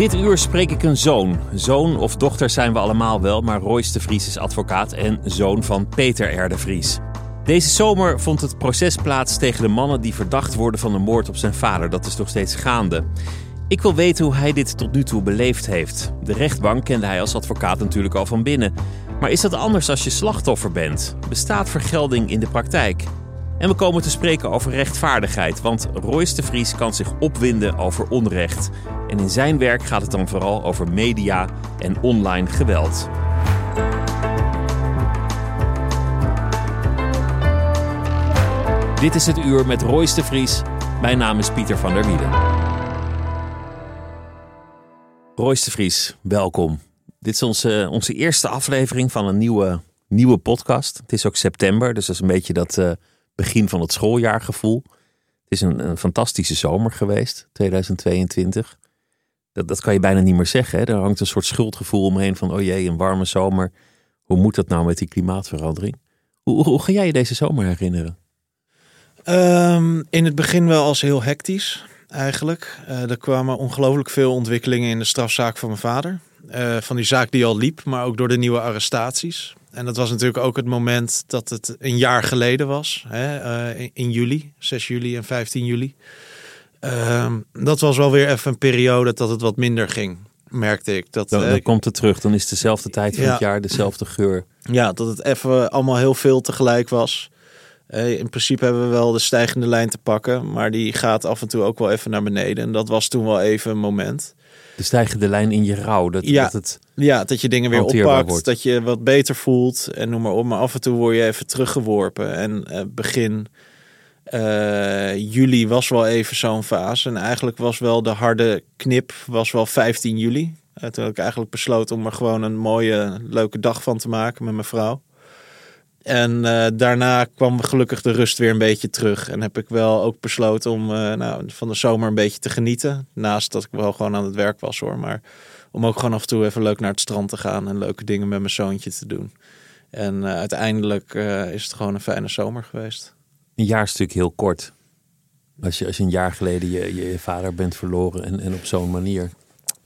Dit uur spreek ik een zoon. Zoon of dochter zijn we allemaal wel, maar Royce de Vries is advocaat en zoon van Peter R. de Vries. Deze zomer vond het proces plaats tegen de mannen die verdacht worden van de moord op zijn vader. Dat is nog steeds gaande. Ik wil weten hoe hij dit tot nu toe beleefd heeft. De rechtbank kende hij als advocaat natuurlijk al van binnen. Maar is dat anders als je slachtoffer bent? Bestaat vergelding in de praktijk? En we komen te spreken over rechtvaardigheid, want Royce de Vries kan zich opwinden over onrecht. En in zijn werk gaat het dan vooral over media en online geweld. Dit is het uur met Royce de Vries. Mijn naam is Pieter van der Wielen. Royce de Vries, welkom. Dit is onze, onze eerste aflevering van een nieuwe, nieuwe podcast. Het is ook september, dus dat is een beetje dat uh, begin van het schooljaargevoel. Het is een, een fantastische zomer geweest, 2022. Dat, dat kan je bijna niet meer zeggen. Er hangt een soort schuldgevoel omheen van, oh jee, een warme zomer. Hoe moet dat nou met die klimaatverandering? Hoe, hoe, ga jij je deze zomer herinneren? Um, in het begin wel als heel hectisch, eigenlijk. Uh, er kwamen ongelooflijk veel ontwikkelingen in de strafzaak van mijn vader. Uh, van die zaak die al liep, maar ook door de nieuwe arrestaties. En dat was natuurlijk ook het moment dat het een jaar geleden was. Hè, uh, in, in, juli, 6 juli en 15 juli. Uh, dat was wel weer even een periode dat het wat minder ging, merkte ik. Dat, dan, dan uh, komt het terug, dan is het dezelfde tijd van ja, het jaar, dezelfde geur. Ja, dat het even allemaal heel veel tegelijk was. Uh, in principe hebben we wel de stijgende lijn te pakken, maar die gaat af en toe ook wel even naar beneden. En dat was toen wel even een moment. De stijgende lijn in je rouw. Dat, ja, dat, het ja, dat je dingen weer oppakt, wordt. dat je wat beter voelt en noem maar op. Maar af en toe word je even teruggeworpen. En uh, begin uh, juli was wel even zo'n fase. En eigenlijk was wel de harde knip was wel 15 juli. Uh, toen heb ik eigenlijk besloten om er gewoon een mooie, leuke dag van te maken met mijn vrouw. En uh, daarna kwam gelukkig de rust weer een beetje terug. En heb ik wel ook besloten om uh, nou, van de zomer een beetje te genieten. Naast dat ik wel gewoon aan het werk was hoor. Maar om ook gewoon af en toe even leuk naar het strand te gaan. En leuke dingen met mijn zoontje te doen. En uh, uiteindelijk is het gewoon een fijne zomer geweest. Een jaar is natuurlijk heel kort. Als je, als een jaar geleden je, je, je vader bent verloren en, en op zo'n manier.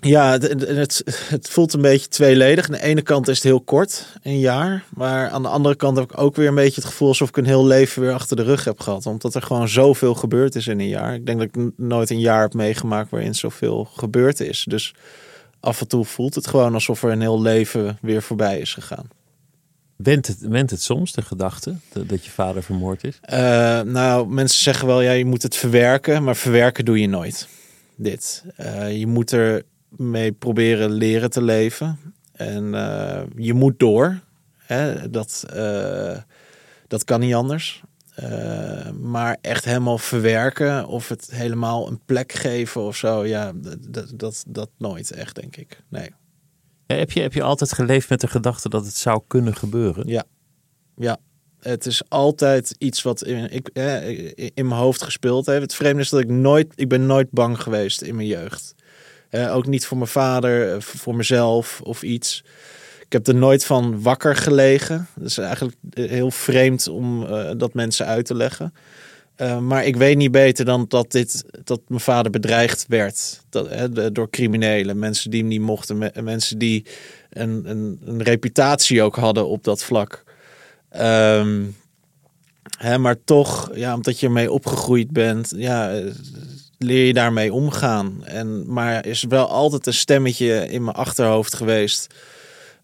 Ja, het, het, het, voelt een beetje tweeledig. Aan de ene kant is het heel kort, een jaar. Maar aan de andere kant heb ik ook weer een beetje het gevoel alsof ik een heel leven weer achter de rug heb gehad. Omdat er gewoon zoveel gebeurd is in een jaar. Ik denk dat ik nooit een jaar heb meegemaakt waarin zoveel gebeurd is. Dus af en toe voelt het gewoon alsof er een heel leven weer voorbij is gegaan. Went het, went het soms, de gedachte, dat je vader vermoord is? Uh, nou, mensen zeggen wel, ja, je moet het verwerken. Maar verwerken doe je nooit. Dit. Uh, je moet er mee proberen leren te leven. En uh, je moet door. Hè? Dat, uh, dat kan niet anders. Uh, maar echt helemaal verwerken of het helemaal een plek geven of zo, ja, dat, dat, dat nooit echt, denk ik. Nee. Ja, heb, je, heb je altijd geleefd met de gedachte dat het zou kunnen gebeuren? Ja, ja. Het is altijd iets wat in, ik, eh, in mijn hoofd gespeeld heeft. Het vreemde is dat ik nooit, ik ben nooit bang geweest in mijn jeugd. Uh, ook niet voor mijn vader, voor mezelf of iets. Ik heb er nooit van wakker gelegen. Dat is eigenlijk heel vreemd om dat mensen uit te leggen. Maar ik weet niet beter dan dat, dit, dat mijn vader bedreigd werd dat, hè, door criminelen. Mensen die hem niet mochten. Me mensen die een, een, een, reputatie ook hadden op dat vlak. Um, Hè, maar toch, ja, omdat je ermee opgegroeid bent, ja, eh, leer je daarmee omgaan. En, maar is wel altijd een stemmetje in mijn achterhoofd geweest.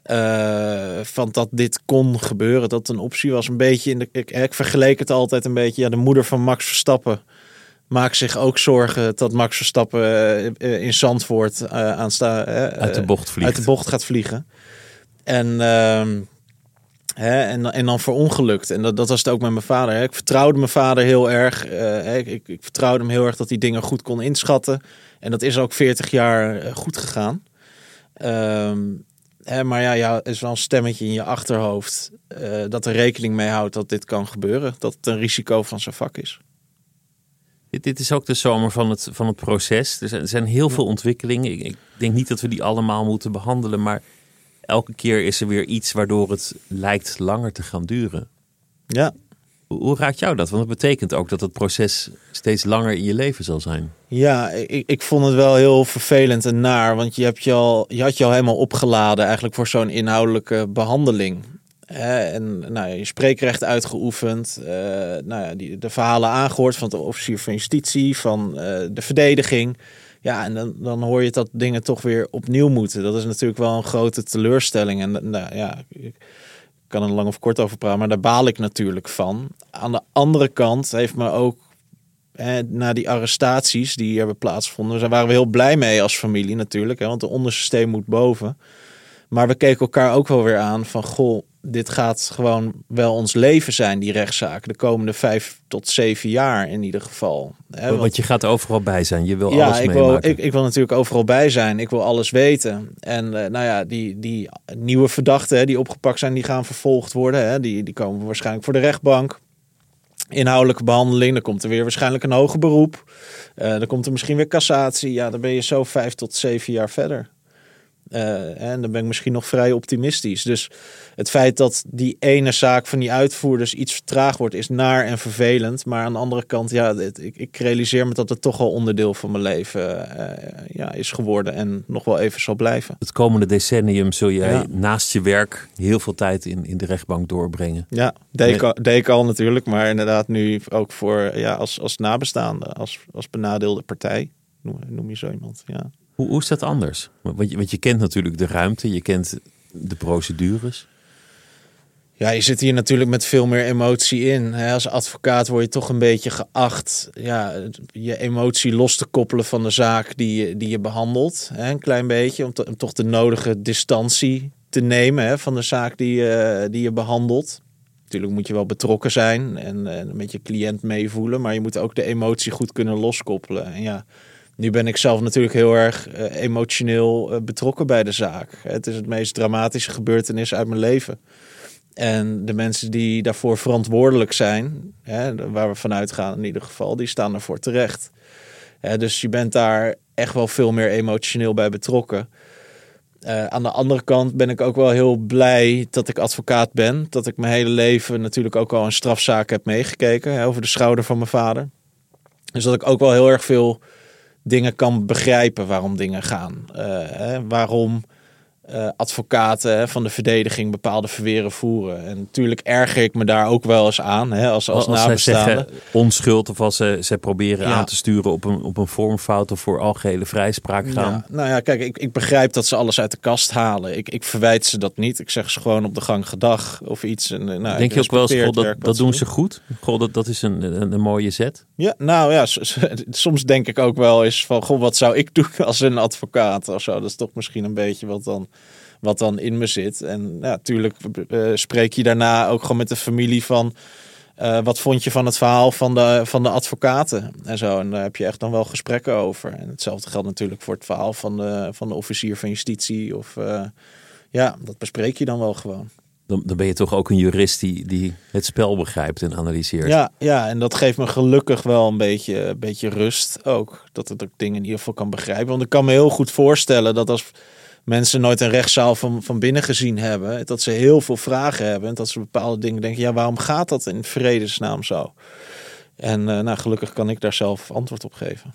eh, van dat dit kon gebeuren, dat een optie was. Een beetje in de. Ik, ik vergeleek het altijd een beetje. Ja, de moeder van Max Verstappen maakt zich ook zorgen dat Max Verstappen eh, in Zandvoort eh aansta, Uit de bocht vliegt. uit de bocht gaat vliegen. En, en, en dan verongelukt. En dat, dat was het ook met mijn vader. Hè. Ik vertrouwde mijn vader heel erg. eh, hè. ik, ik, ik vertrouwde hem heel erg dat hij dingen goed kon inschatten. En dat is ook 40 jaar eh, goed gegaan. Ehm, hè, maar ja, ja, er is wel een stemmetje in je achterhoofd eh, dat er rekening mee houdt dat dit kan gebeuren. Dat het een risico van zijn vak is. Dit, dit is ook de zomer van het, van het proces. Er zijn, er zijn heel veel ontwikkelingen. Ik, ik denk niet dat we die allemaal moeten behandelen, maar elke keer is er weer iets waardoor het lijkt langer te gaan duren. Ja, Hoe, hoe raakt jou dat? Want dat betekent ook dat het proces steeds langer in je leven zal zijn. Ja, ik, ik vond het wel heel vervelend en naar. Want je, hebt je, al, je had je al helemaal opgeladen eigenlijk voor zo'n inhoudelijke behandeling. Hè, en nou, je spreekrecht uitgeoefend. eh, nou ja, die, de verhalen aangehoord van de officier van justitie, van eh, de verdediging. Ja, en dan, dan hoor je dat dingen toch weer opnieuw moeten. Dat is natuurlijk wel een grote teleurstelling. En nou, ja, ik kan er lang of kort over praten, maar daar baal ik natuurlijk van. Aan de andere kant heeft me ook na die arrestaties die hebben plaatsgevonden, daar waren we heel blij mee als familie natuurlijk, hè, want de onderste steen moet boven. Maar we keken elkaar ook wel weer aan van, goh, dit gaat gewoon wel ons leven zijn, die rechtszaak. De komende vijf tot zeven jaar in ieder geval. Want- Want je gaat overal bij zijn. Je wil ja, alles ik wil, meemaken. ik, ik wil natuurlijk overal bij zijn. Ik wil alles weten. En eh, nou ja, die, die nieuwe verdachten hè, die opgepakt zijn, die gaan vervolgd worden. Hè. Die, die komen waarschijnlijk voor de rechtbank. Inhoudelijke behandeling. Dan komt er weer waarschijnlijk een hoger beroep. Eh, dan komt er misschien weer cassatie. Ja, dan ben je zo vijf tot zeven jaar verder. Eh, en dan ben ik misschien nog vrij optimistisch. Dus het feit dat die ene zaak van die uitvoerders iets vertraagd wordt, is naar en vervelend. Maar aan de andere kant, ja, dit- ik, ik realiseer me dat het toch al onderdeel van mijn leven eh, ja, is geworden en nog wel even zal blijven. Het komende decennium zul jij Ja. naast je werk heel veel tijd in, in de rechtbank doorbrengen. Ja, deed, ik al, deed ik al natuurlijk, maar inderdaad nu ook voor ja, als, als nabestaande, als, als benadeelde partij. Noem, noem je zo iemand. Ja. Hoe, is dat anders? Want je, je kent natuurlijk de ruimte, je kent de procedures. Ja, je zit hier natuurlijk met veel meer emotie in. Als advocaat word je toch een beetje geacht ja, je emotie los te koppelen van de zaak die je, die je behandelt. Een klein beetje, om, toch de nodige distantie te nemen van de zaak die, je- die je behandelt. Natuurlijk moet je wel betrokken zijn en, en met je cliënt meevoelen, maar je moet ook de emotie goed kunnen loskoppelen. En ja, nu ben ik zelf natuurlijk heel erg eh, emotioneel eh, betrokken bij de zaak. Het is het meest dramatische gebeurtenis uit mijn leven. En de mensen die daarvoor verantwoordelijk zijn, hè, waar we vanuit gaan in ieder geval, die staan ervoor terecht. Hè, dus je bent daar echt wel veel meer emotioneel bij betrokken. Eh, aan de andere kant ben ik ook wel heel blij dat ik advocaat ben. Dat ik mijn hele leven natuurlijk ook al een strafzaak heb meegekeken hè, over de schouder van mijn vader. Dus dat ik ook wel heel erg veel dingen kan begrijpen waarom dingen gaan. Eh, hè, waarom eh, advocaten hè, van de verdediging bepaalde verweren voeren. En natuurlijk erger ik me daar ook wel eens aan hè, als, als, nabestaande. zeggen onschuld of als ze, ze proberen Ja. aan te sturen op een, op een vormfout of voor algehele vrijspraak gaan. Ja, nou ja, kijk, ik, ik begrijp dat ze alles uit de kast halen. Ik, ik verwijt ze dat niet. Ik zeg ze gewoon op de gang gedag of iets. En, eh, nou, Denk je ook wel eens, dat, dat doen ze goed? Goh, dat, dat is een, een, een mooie zet. Ja, nou ja, soms denk ik ook wel eens van, goh, wat zou ik doen als een advocaat of zo? Dat is toch misschien een beetje wat dan, wat dan in me zit. En ja, natuurlijk eh, spreek je daarna ook gewoon met de familie van, eh, wat vond je van het verhaal van de, van de advocaten en zo. En daar heb je echt dan wel gesprekken over. En hetzelfde geldt natuurlijk voor het verhaal van de, van de officier van justitie. Of eh, ja, dat bespreek je dan wel gewoon. Dan, dan ben je toch ook een jurist die, die het spel begrijpt en analyseert. Ja, ja, en dat geeft me gelukkig wel een beetje, een beetje rust ook. Dat het ook dingen in ieder geval kan begrijpen. Want ik kan me heel goed voorstellen dat als mensen nooit een rechtszaal van, van binnen gezien hebben, dat ze heel veel vragen hebben. En dat ze bepaalde dingen denken, ja, waarom gaat dat in vredesnaam zo? En eh, nou, gelukkig kan ik daar zelf antwoord op geven.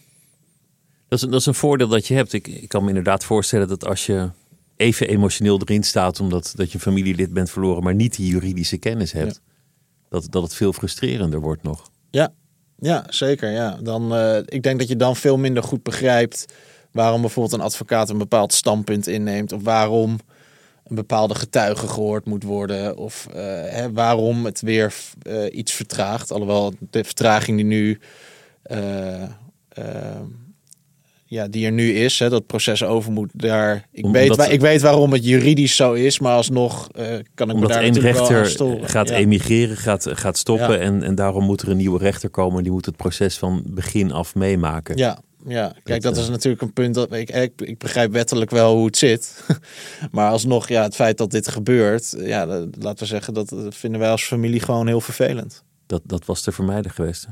Dat, is, dat is een voordeel dat je hebt. Ik, ik kan me inderdaad voorstellen dat als je even emotioneel erin staat omdat dat je familielid bent verloren, maar niet die juridische kennis hebt. Dat Dat, dat het veel frustrerender wordt nog. Ja, ja zeker. Ja. Dan, uh, ik denk dat je dan veel minder goed begrijpt waarom bijvoorbeeld een advocaat een bepaald standpunt inneemt. Of waarom een bepaalde getuige gehoord moet worden. Of uh, hè, waarom het weer uh, iets vertraagt. Alhoewel de vertraging die nu ja, die er nu is, hè, dat proces over moet daar. Ik, weet, ik weet waarom het juridisch zo is, maar alsnog kan ik omdat me daar één rechter gaat emigreren, gaat, gaat stoppen en, en daarom moet er een nieuwe rechter komen. Die moet het proces van begin af meemaken. Ja, ja. kijk, dat, is natuurlijk een punt dat ik, ik, ik begrijp wettelijk wel hoe het zit, maar alsnog, ja, het feit dat dit gebeurt, ja, laten we zeggen dat vinden wij als familie gewoon heel vervelend. Dat, dat was te vermijden geweest.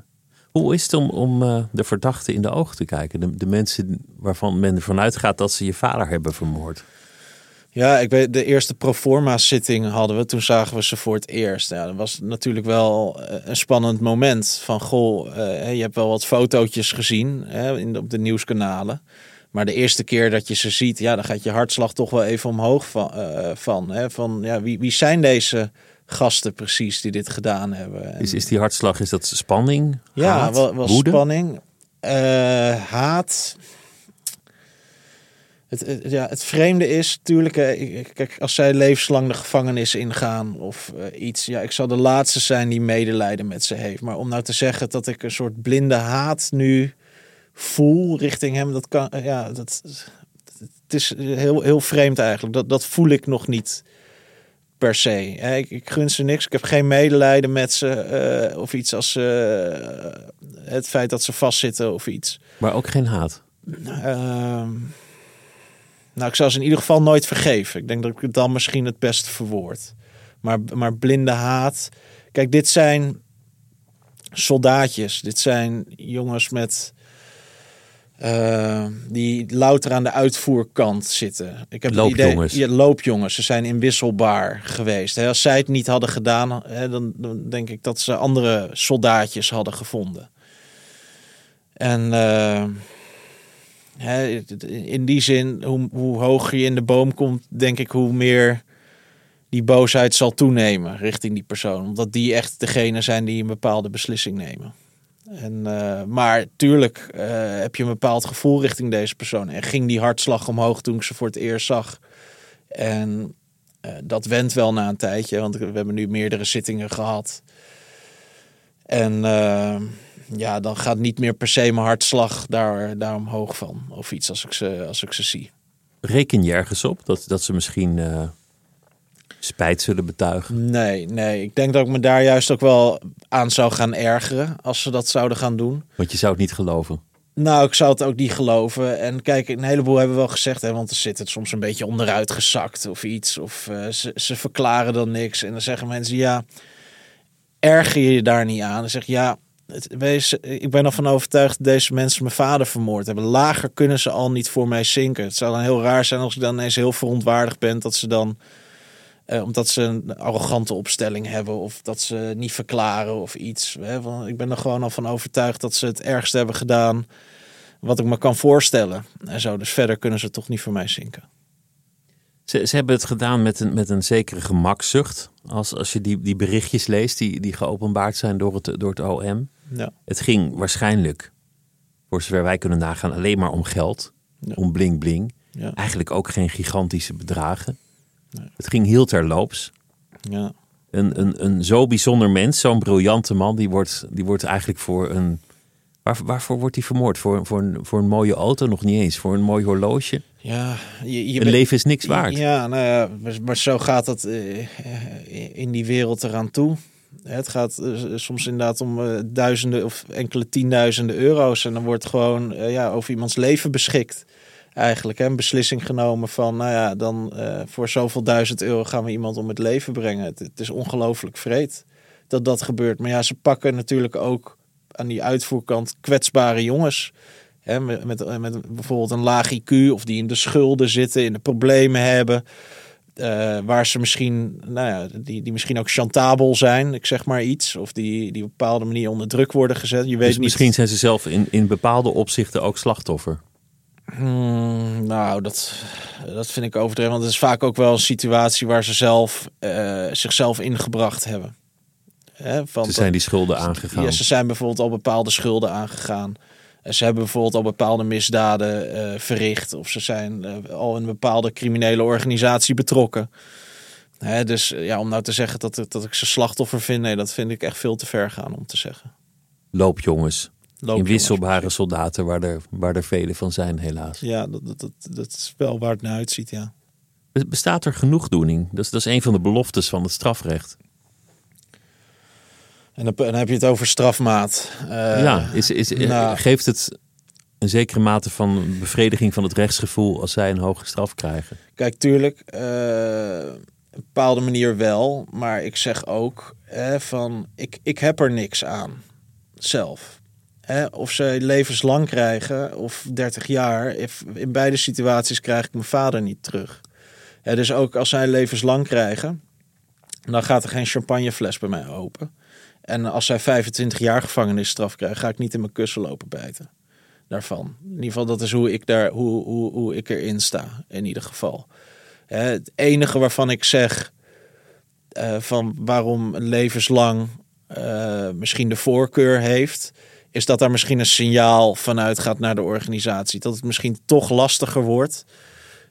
Hoe is het om, om uh, de verdachte in de ogen te kijken? De, de mensen waarvan men ervan uitgaat dat ze je vader hebben vermoord. Ja, ik weet, de eerste proforma-zitting hadden we. Toen zagen we ze voor het eerst. Ja, dat was natuurlijk wel eh, een spannend moment. Van, goh, uh, je hebt wel wat fotootjes gezien hè, in op de nieuwskanalen. Maar de eerste keer dat je ze ziet, ja, dan gaat je hartslag toch wel even omhoog van. Uh, van, hè, van ja, wie, wie zijn deze gasten precies die dit gedaan hebben. Is, is die hartslag, is dat spanning? Ja, haat, wel, wel spanning. Uh, haat. Het, ja, het vreemde is natuurlijk, kijk, als zij levenslang de gevangenis ingaan of uh, iets, ja, ik zal de laatste zijn die medelijden met ze heeft. Maar om nou te zeggen dat ik een soort blinde haat nu voel richting hem, dat kan, ja, dat, het is heel, heel vreemd eigenlijk. Dat, dat voel ik nog niet per se. Ik, ik gun ze niks. Ik heb geen medelijden met ze uh, of iets als uh, het feit dat ze vastzitten of iets. Maar ook geen haat. Uh, nou, ik zou ze in ieder geval nooit vergeven. Ik denk dat ik het dan misschien het beste verwoord. Maar, maar blinde haat. Kijk, dit zijn soldaatjes. Dit zijn jongens met uh, die louter aan de uitvoerkant zitten. Ik heb loopjongens. Idee, ja, loopjongens. Ze zijn inwisselbaar geweest. Als zij het niet hadden gedaan, dan, dan, denk ik dat ze andere soldaatjes hadden gevonden. En uh, in die zin, hoe, hoger je in de boom komt, denk ik hoe meer die boosheid zal toenemen richting die persoon. Omdat die echt degene zijn die een bepaalde beslissing nemen. En, uh, maar tuurlijk uh, heb je een bepaald gevoel richting deze persoon. En ging die hartslag omhoog toen ik ze voor het eerst zag. En uh, dat wendt wel na een tijdje, want we hebben nu meerdere zittingen gehad. En ja, dan gaat niet meer per se mijn hartslag daar, daar omhoog van. Of iets als ik ze, als ik ze zie. Reken je ergens op dat, dat ze misschien spijt zullen betuigen? Nee, nee. Ik denk dat ik me daar juist ook wel aan zou gaan ergeren als ze dat zouden gaan doen. Want je zou het niet geloven? Nou, ik zou het ook niet geloven. En kijk, een heleboel hebben we wel gezegd, hè, want er zit het soms een beetje onderuit gezakt of iets. Of uh, ze, ze verklaren dan niks. En dan zeggen mensen, ja, erger je je daar niet aan? Dan zeg je, ja, ik ben ervan overtuigd dat deze mensen mijn vader vermoord hebben. Lager kunnen ze al niet voor mij zinken. Het zou dan heel raar zijn als ik dan ineens heel verontwaardigd ben dat ze dan uh, omdat ze een arrogante opstelling hebben of dat ze niet verklaren of iets. Hè? ik ben er gewoon al van overtuigd dat ze het ergste hebben gedaan wat ik me kan voorstellen. En zo, dus verder kunnen ze toch niet voor mij zinken. Ze, ze hebben het gedaan met een, met een zekere gemakzucht. Als, als je die, die berichtjes leest die, die geopenbaard zijn door het, door het OM. Ja. Het ging waarschijnlijk, voor zover wij kunnen nagaan, alleen maar om geld. Ja. Om bling bling. Ja. Eigenlijk ook geen gigantische bedragen. Nee. Het ging heel terloops. Ja. Een, een, een zo bijzonder mens, zo'n briljante man, die wordt, die wordt eigenlijk voor een. Waar, waarvoor wordt hij vermoord? Voor, voor, een, voor een mooie auto nog niet eens. Voor een mooi horloge. Ja, je, je een leven is niks waard. Ja, nou ja, maar zo gaat het in die wereld eraan toe. Het gaat soms inderdaad om duizenden of enkele tienduizenden euro's. En dan wordt gewoon ja, over iemands leven beschikt eigenlijk een beslissing genomen van, nou ja, dan voor zoveel duizend euro gaan we iemand om het leven brengen. Het, is ongelooflijk vreed dat dat gebeurt. Maar ja, ze pakken natuurlijk ook aan die uitvoerkant kwetsbare jongens. Hè, met, met bijvoorbeeld een laag IQ of die in de schulden zitten, in de problemen hebben. Uh, waar ze misschien, nou ja, die, die misschien ook chantabel zijn, ik zeg maar iets. Of die, die op een bepaalde manier onder druk worden gezet. Je weet dus niet... misschien zijn ze zelf in, in bepaalde opzichten ook slachtoffer. Hmm, nou, dat, dat vind ik overdreven. Want het is vaak ook wel een situatie waar ze zelf uh, zichzelf ingebracht hebben. Hè, van Ze zijn die schulden aangegaan. Ja, ze zijn bijvoorbeeld al bepaalde schulden aangegaan. Ze hebben bijvoorbeeld al bepaalde misdaden eh, verricht. Of ze zijn eh, al in een bepaalde criminele organisatie betrokken. Hè, dus eh, ja, om nou te zeggen dat, ik- dat ik ze slachtoffer vind, nee, dat vind ik echt veel te ver gaan om te zeggen. Loopjongens. Loopjongens. Inwisselbare soldaten, waar er, waar er vele van zijn, helaas. Ja, dat, dat, dat, is wel waar het naar uitziet, ja. Be- Bestaat er genoegdoening? Dat is, dat is een van de beloftes van het strafrecht. En dan, dan heb je het over strafmaat. Eh, ja, is, is, nou- geeft het een zekere mate van bevrediging van het rechtsgevoel als zij een hoge straf krijgen? Kijk, tuurlijk, eh, op een bepaalde manier wel. Maar ik zeg ook hè, van, ik, ik heb er niks aan. Zelf. Hè, of ze levenslang krijgen of 30 jaar. if- In beide situaties krijg ik mijn vader niet terug. Dus ook als zij levenslang krijgen, dan gaat er geen champagnefles bij mij open. En als zij 25 jaar gevangenisstraf krijgen, ga ik niet in mijn kussen lopen bijten. Daarvan. In ieder geval, dat is hoe ik, daar, hoe, hoe, hoe ik erin sta. In ieder geval. Het enige waarvan ik zeg eh, van waarom levenslang eh, misschien de voorkeur heeft, is dat daar misschien een signaal vanuit gaat naar de organisatie. Dat het misschien toch lastiger wordt.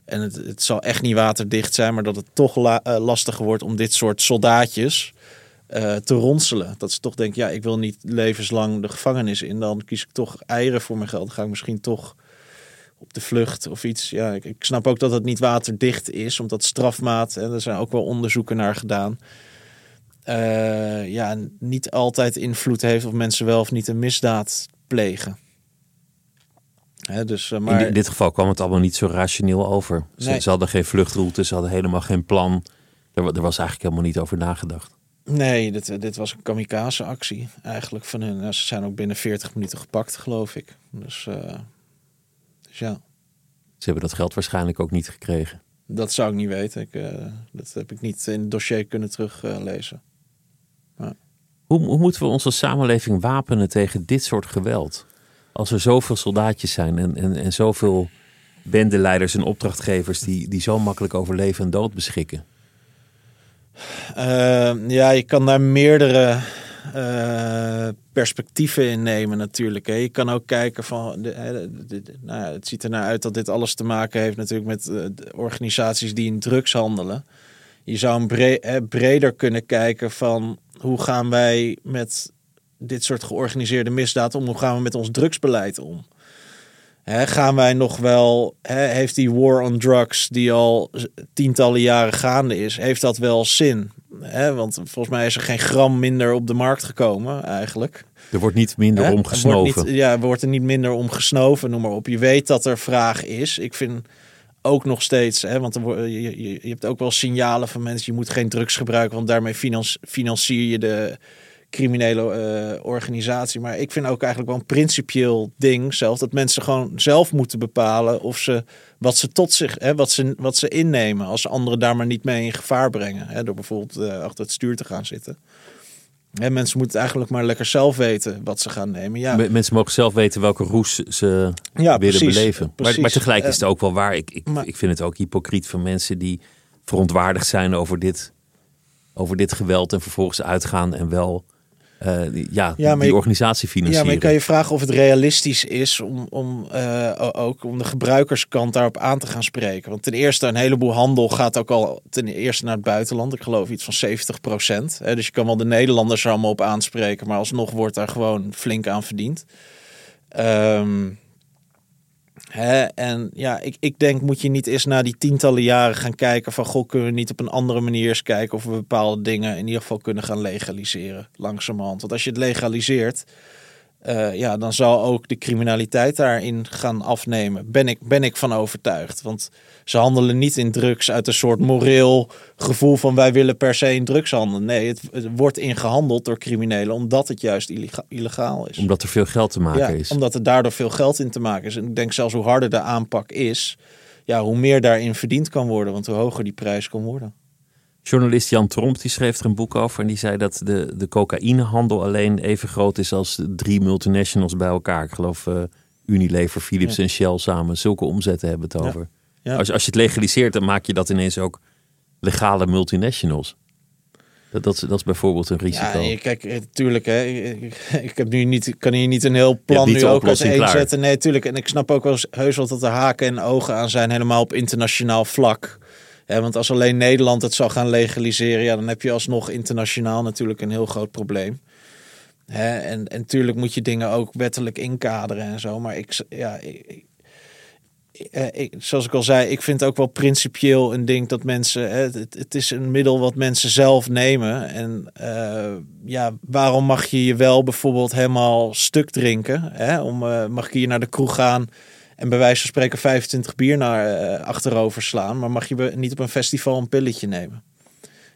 En het, het zal echt niet waterdicht zijn, maar dat het toch eh, lastiger wordt om dit soort soldaatjes eh, te ronselen. Dat ze toch denken, ja, ik wil niet levenslang de gevangenis in. Dan kies ik toch eieren voor mijn geld. Dan ga ik misschien toch op de vlucht of iets. Ja, ik, ik snap ook dat het niet waterdicht is, omdat strafmaat, en er zijn ook wel onderzoeken naar gedaan, eh, ja, niet altijd invloed heeft of mensen wel of niet een misdaad plegen. Dus, eh, maar, In, di- in dit geval kwam het allemaal niet zo rationeel over. Ze, Nee. ze hadden geen vluchtroute, ze hadden helemaal geen plan. Er, er was eigenlijk helemaal niet over nagedacht. Nee, dit, dit was een kamikaze-actie eigenlijk van hun. Ze zijn ook binnen 40 minuten gepakt, geloof ik. Dus, eh, dus ja, Ze hebben dat geld waarschijnlijk ook niet gekregen. dat zou ik niet weten. Ik, eh, dat heb ik niet in het dossier kunnen teruglezen. Hoe, hoe moeten we onze samenleving wapenen tegen dit soort geweld? Als er zoveel soldaatjes zijn en, en, en zoveel bendeleiders en opdrachtgevers die, die zo makkelijk over leven en dood beschikken. Eh, ja, je kan daar meerdere eh, perspectieven in nemen natuurlijk. Hè. Je kan ook kijken van, nou ja, het ziet er naar uit dat dit alles te maken heeft natuurlijk met eh, organisaties die in drugs handelen. Je zou een breder kunnen kijken van hoe gaan wij met dit soort georganiseerde misdaad om? Hoe gaan we met ons drugsbeleid om? Gaan wij nog wel, heeft die war on drugs die al tientallen jaren gaande is, heeft dat wel zin? Want volgens mij is er geen gram minder op de markt gekomen eigenlijk. Er wordt niet minder om wordt gesnoven. Niet, ja, er wordt er niet minder om gesnoven, noem maar op. Je weet dat er vraag is. Ik vind ook nog steeds, want er, je, je, hebt ook wel signalen van mensen, je moet geen drugs gebruiken, want daarmee financier je de criminele eh, organisatie. Maar ik vind ook eigenlijk wel een principieel ding zelf, dat mensen gewoon zelf moeten bepalen of ze wat ze tot zich, hè, wat, ze, wat ze innemen, als ze anderen daar maar niet mee in gevaar brengen, hè, door bijvoorbeeld eh, achter het stuur te gaan zitten. Hè, mensen moeten eigenlijk maar lekker zelf weten wat ze gaan nemen. Ja, Me- Mensen mogen zelf weten welke roes ze Ja, willen precies. beleven. Maar, Precies. maar tegelijk Eh, is het ook wel waar. Ik, ik, maar- ik vind het ook hypocriet van mensen die verontwaardigd zijn over dit, over dit geweld en vervolgens uitgaan en wel die- ja, Ja, maar die je- organisatie Ja, financieren. maar je kan je vragen of het realistisch is om, om eh, ook om de gebruikerskant daarop aan te gaan spreken. Want ten eerste, een heleboel handel gaat ook al ten eerste naar het buitenland. Ik geloof iets van 70 procent. Dus je kan wel de Nederlanders er allemaal op aanspreken, maar alsnog wordt daar gewoon flink aan verdiend. Ehm, en ja, ik, ik denk moet je niet eens na die tientallen jaren gaan kijken van goh, kunnen we niet op een andere manier eens kijken of we bepaalde dingen in ieder geval kunnen gaan legaliseren langzamerhand. Want als je het legaliseert, eh, ja, dan zal ook de criminaliteit daarin gaan afnemen. Ben ik, ben ik van overtuigd. Want ze handelen niet in drugs uit een soort moreel gevoel van wij willen per se in drugs handelen. Nee, het, het wordt ingehandeld door criminelen omdat het juist illega- illegaal is. Omdat er veel geld te maken ja, is. Omdat er daardoor veel geld in te maken is. En ik denk zelfs hoe harder de aanpak is, ja, hoe meer daarin verdiend kan worden. Want hoe hoger die prijs kan worden. Journalist Jan Tromp die schreef er een boek over en die zei dat de, de cocaïnehandel alleen even groot is als drie multinationals bij elkaar. Ik geloof eh, Unilever, Philips Ja. en Shell samen zulke omzetten hebben het over. Ja. Als, als je het legaliseert, dan maak je dat ineens ook legale multinationals. Dat, dat, is, dat is bijvoorbeeld een risico. Ja, kijk, natuurlijk. Hè, ik, ik heb nu niet, kan hier niet een heel plan nu ook als oplossing één klaar. zetten. Nee, tuurlijk. En ik snap ook wel heus wel dat er haken en ogen aan zijn, helemaal op internationaal vlak. Want als alleen Nederland het zou gaan legaliseren, ja, dan heb je alsnog internationaal natuurlijk een heel groot probleem. En, en tuurlijk moet je dingen ook wettelijk inkaderen en zo. Maar ik, ja, ik, eh, zoals ik al zei, ik vind ook wel principieel een ding dat mensen. Het, het is een middel wat mensen zelf nemen. En eh, ja, waarom mag je je wel bijvoorbeeld helemaal stuk drinken? Hè? Om, eh, mag hier naar de kroeg gaan en bij wijze van spreken 25 bier naar eh, achterover slaan, maar mag je niet op een festival een pilletje nemen?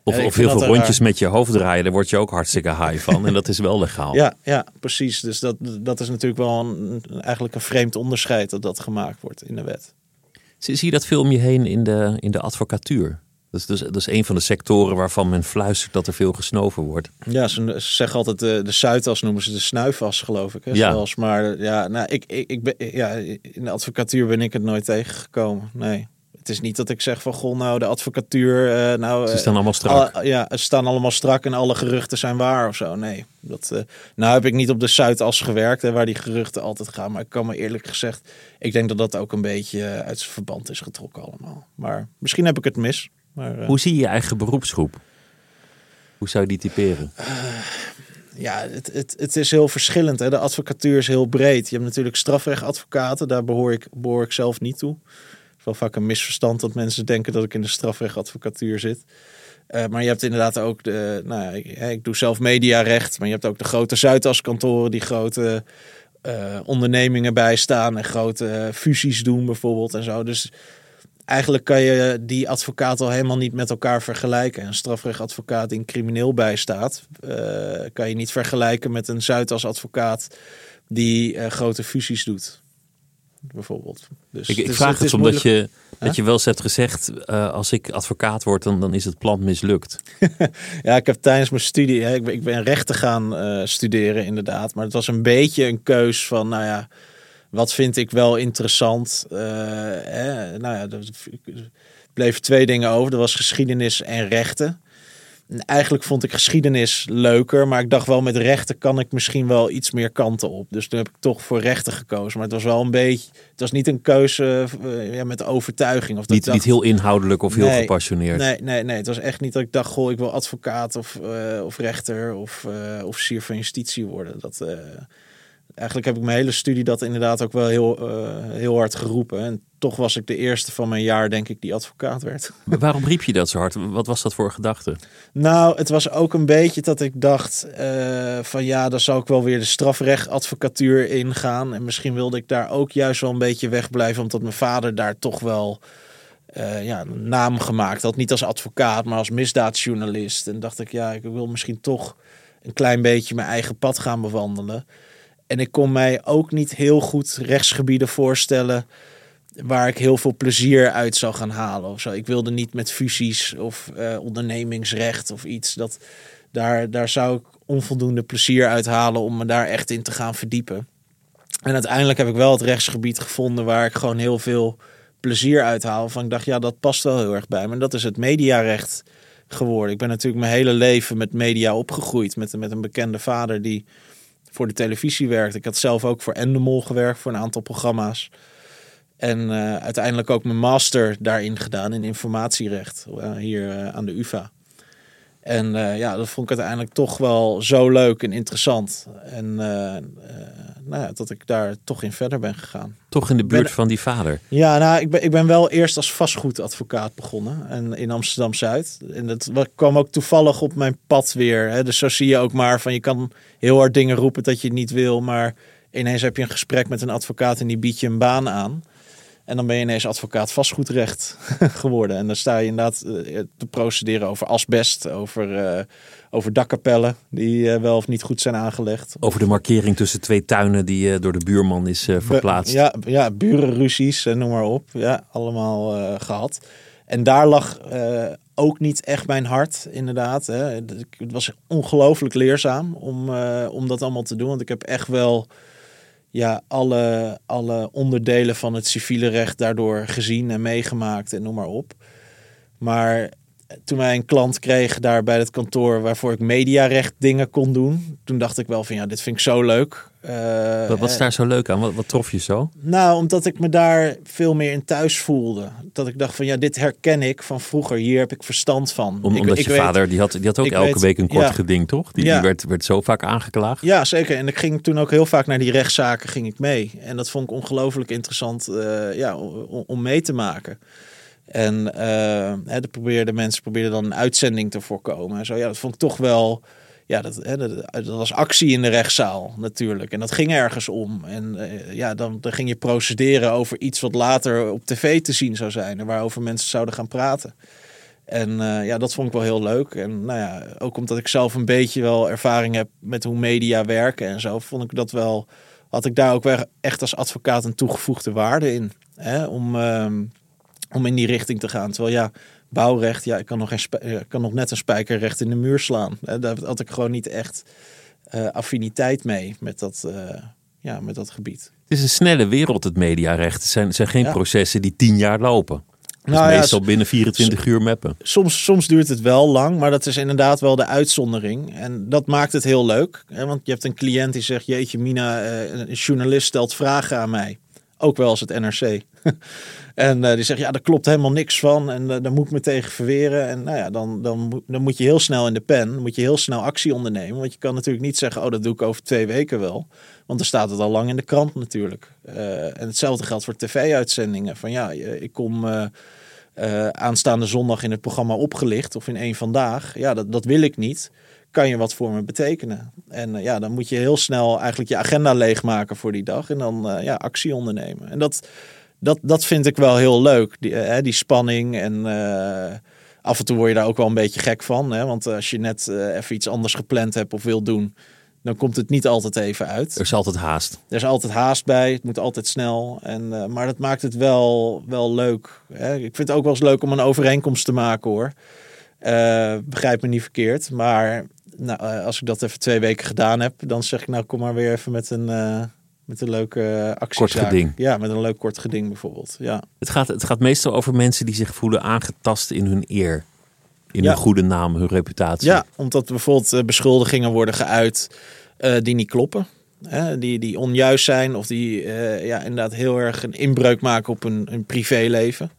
Of, of heel veel rondjes met je hoofd draaien. Daar word je ook hartstikke high van. En dat is wel legaal. Ja, ja, precies. Dus dat, dat is natuurlijk wel een, eigenlijk een vreemd onderscheid dat dat gemaakt wordt in de wet. Zie, zie je dat veel om je heen in de, in de advocatuur? Dat is, dus, dat is een van de sectoren waarvan men fluistert dat er veel gesnoven wordt. Ja, ze, ze zeggen altijd de, de Zuidas noemen ze de snuifas, geloof ik. Hè? Ja. Maar ja, nou, ik, ik, ik ben, ja, in de advocatuur ben ik het nooit tegengekomen. Nee. Het is niet dat ik zeg van, goh, nou, de advocatuur, eh, nou... Ze eh, staan allemaal strak. alle- ja, ze staan allemaal strak en alle geruchten zijn waar of zo. Nee, dat, eh, nou heb ik niet op de Zuidas gewerkt, hè, waar die geruchten altijd gaan. Maar ik kan me eerlijk gezegd, ik denk dat dat ook een beetje uit zijn verband is getrokken allemaal. Maar misschien heb ik het mis. Maar, eh, Hoe zie je je eigen beroepsgroep? Hoe zou je die typeren? Ja, het, het, het is heel verschillend. Hè? De advocatuur is heel breed. Je hebt natuurlijk strafrechtadvocaten, daar behoor ik, behoor ik zelf niet toe. Het is wel vaak een misverstand dat mensen denken dat ik in de strafrechtadvocatuur zit. Eh, maar je hebt inderdaad ook de, nou, ja, ik, ik doe zelf mediarecht, maar je hebt ook de grote Zuidaskantoren die grote eh, ondernemingen bijstaan en grote eh, fusies doen bijvoorbeeld en zo. Dus eigenlijk kan je die advocaat al helemaal niet met elkaar vergelijken. Een strafrechtadvocaat die een crimineel bijstaat, eh, kan je niet vergelijken met een Zuidas-advocaat die eh, grote fusies doet. Bijvoorbeeld. Dus Ik, ik is- vraag het omdat moeilijk- je, dat je wel eens hebt gezegd... eh, als ik advocaat word, dan, dan is het plan mislukt. Ja, ik heb tijdens mijn studie, hè, ik, ben, ik ben rechten gaan studeren inderdaad. Maar het was een beetje een keus van, nou ja, wat vind ik wel interessant? Eh, nou ja, er bleven twee dingen over. Er was geschiedenis en rechten. En eigenlijk vond ik geschiedenis leuker, maar ik dacht wel met rechten kan ik misschien wel iets meer kanten op. Dus toen heb ik toch voor rechten gekozen. Maar het was wel een beetje, het was niet een keuze eh, ja, met overtuiging. Of dat Niet, niet heel inhoudelijk of heel Nee, gepassioneerd. Nee, nee, nee. Het was echt niet dat ik dacht, goh, ik wil advocaat of, eh, of rechter of eh, officier van justitie worden. Dat, eigenlijk heb ik mijn hele studie dat inderdaad ook wel heel, eh, heel hard geroepen. En toch was ik de eerste van mijn jaar, denk ik, die advocaat werd. Maar Waarom riep je dat zo hard? Wat was dat voor gedachte? Nou, het was ook een beetje dat ik dacht eh, van ja, dan zou ik wel weer de strafrechtadvocatuur ingaan. En misschien wilde ik daar ook juist wel een beetje wegblijven, omdat mijn vader daar toch wel eh, ja, een naam gemaakt had. Niet als advocaat, maar als misdaadjournalist. En dacht ik, ja, ik wil misschien toch een klein beetje mijn eigen pad gaan bewandelen. En ik kon mij ook niet heel goed rechtsgebieden voorstellen waar ik heel veel plezier uit zou gaan halen of zo. Ik wilde niet met fusies of eh, ondernemingsrecht of iets. Dat, daar, daar zou ik onvoldoende plezier uit halen om me daar echt in te gaan verdiepen. En uiteindelijk heb ik wel het rechtsgebied gevonden waar ik gewoon heel veel plezier uit haal. Van ik dacht, ja, dat past wel heel erg bij me. En dat is het mediarecht geworden. Ik ben natuurlijk mijn hele leven met media opgegroeid. Met, met een bekende vader die voor de televisie werkt. Ik had zelf ook voor Endemol gewerkt voor een aantal programma's. En eh, uiteindelijk ook mijn master daarin gedaan in informatierecht eh, hier eh, aan de UvA. En eh, ja, dat vond ik uiteindelijk toch wel zo leuk en interessant. En eh, eh, nou ja, dat ik daar toch in verder ben gegaan. Toch in de buurt Ben- van die vader. Ja, nou, ik ben, ik ben wel eerst als vastgoedadvocaat begonnen en in Amsterdam-Zuid. En dat wa- kwam ook toevallig op mijn pad weer. Hè. Dus zo zie je ook maar van je kan heel hard dingen roepen dat je niet wil. Maar ineens heb je een gesprek met een advocaat en die biedt je een baan aan. En dan ben je ineens advocaat vastgoedrecht geworden. En dan sta je inderdaad eh, te procederen over asbest, over, eh, over dakkapellen die eh, wel of niet goed zijn aangelegd. Over de markering tussen twee tuinen die door de buurman is verplaatst. Ja, ja burenruzies, en noem maar op. Ja, allemaal eh, gehad. En daar lag ook niet echt mijn hart, inderdaad. Hè. Het was ongelooflijk leerzaam om, om dat allemaal te doen. Want ik heb echt wel ja, alle, alle onderdelen van het civiele recht daardoor gezien en meegemaakt en noem maar op. Maar toen wij een klant kregen daar bij het kantoor waarvoor ik mediarecht dingen kon doen, toen dacht ik wel van ja, dit vind ik zo leuk. Uh, wat, is daar zo leuk aan? Wat, wat, trof je zo? Nou, omdat ik me daar veel meer in thuis voelde. Dat ik dacht van ja, dit herken ik van vroeger. Hier heb ik verstand van. Om, ik, omdat je vader, die had, die had ook elke weet, week een kort geding, toch? Die, ja. die, werd, werd zo vaak aangeklaagd. Ja, zeker. En ik ging toen ook heel vaak naar die rechtszaken ging ik mee. En dat vond ik ongelooflijk interessant uh, ja, om, om mee te maken. En uh, hè, de probeerde, mensen probeerden dan een uitzending te voorkomen. En zo, ja, dat vond ik toch wel. Ja, dat, dat, dat, was actie in de rechtszaal natuurlijk. En dat ging ergens om. En uh, ja, dan, dan ging je procederen over iets wat later op tv te zien zou zijn. En waarover mensen zouden gaan praten. En uh, ja, dat vond ik wel heel leuk. En nou ja, ook omdat ik zelf een beetje wel ervaring heb met hoe media werken en zo, vond ik dat wel. Had ik daar ook wel echt als advocaat een toegevoegde waarde in. Hè? Om. Uh, om in die richting te gaan. Terwijl ja, bouwrecht, ja, ik kan nog, geen kan nog net een spijker recht in de muur slaan. Daar had ik gewoon niet echt uh, affiniteit mee met dat, uh, ja, met dat gebied. Het is een snelle wereld, het mediarecht. Het zijn, zijn geen ja. processen die tien jaar lopen. Dus nou, meestal binnen 24 uur mappen. Soms, soms duurt het wel lang, maar dat is inderdaad wel de uitzondering. En dat maakt het heel leuk. Hè? Want je hebt een cliënt die zegt: Jeetje, Mina, een journalist stelt vragen aan mij. Ook wel als het NRC. En uh, die zegt, ja, daar klopt helemaal niks van. En uh, daar moet ik me tegen verweren. En nou ja, dan, dan, dan moet je heel snel in de pen. Dan moet je heel snel actie ondernemen. Want je kan natuurlijk niet zeggen, oh, dat doe ik over twee weken wel. Want dan staat het al lang in de krant natuurlijk. Uh, en hetzelfde geldt voor tv-uitzendingen. Van ja, ik kom aanstaande zondag in het programma opgelicht. Of in één vandaag. Ja, dat, dat wil ik niet kan je wat voor me betekenen? En ja, dan moet je heel snel eigenlijk je agenda leegmaken voor die dag en dan ja, actie ondernemen. En dat, dat, dat vind ik wel heel leuk. Die, uh, die spanning en uh, af en toe word je daar ook wel een beetje gek van. Hè? Want als je net even iets anders gepland hebt of wil doen, dan komt het niet altijd even uit. Er is altijd haast. Er is altijd haast bij. Het moet altijd snel. En, maar dat maakt het wel, wel leuk. Hè? Ik vind het ook wel eens leuk om een overeenkomst te maken hoor. begrijp me niet verkeerd. Maar nou, als ik dat even twee weken gedaan heb, dan zeg ik nou kom maar weer even met een, met een leuke actie. Kort geding. Ja, met een leuk kort geding bijvoorbeeld. Ja. Het, gaat, het gaat meestal over mensen die zich voelen aangetast in hun eer. In ja. hun goede naam, hun reputatie. Ja, omdat bijvoorbeeld beschuldigingen worden geuit uh, die niet kloppen. Hè, die, die onjuist zijn of die uh, ja, inderdaad heel erg een inbreuk maken op een, een privéleven.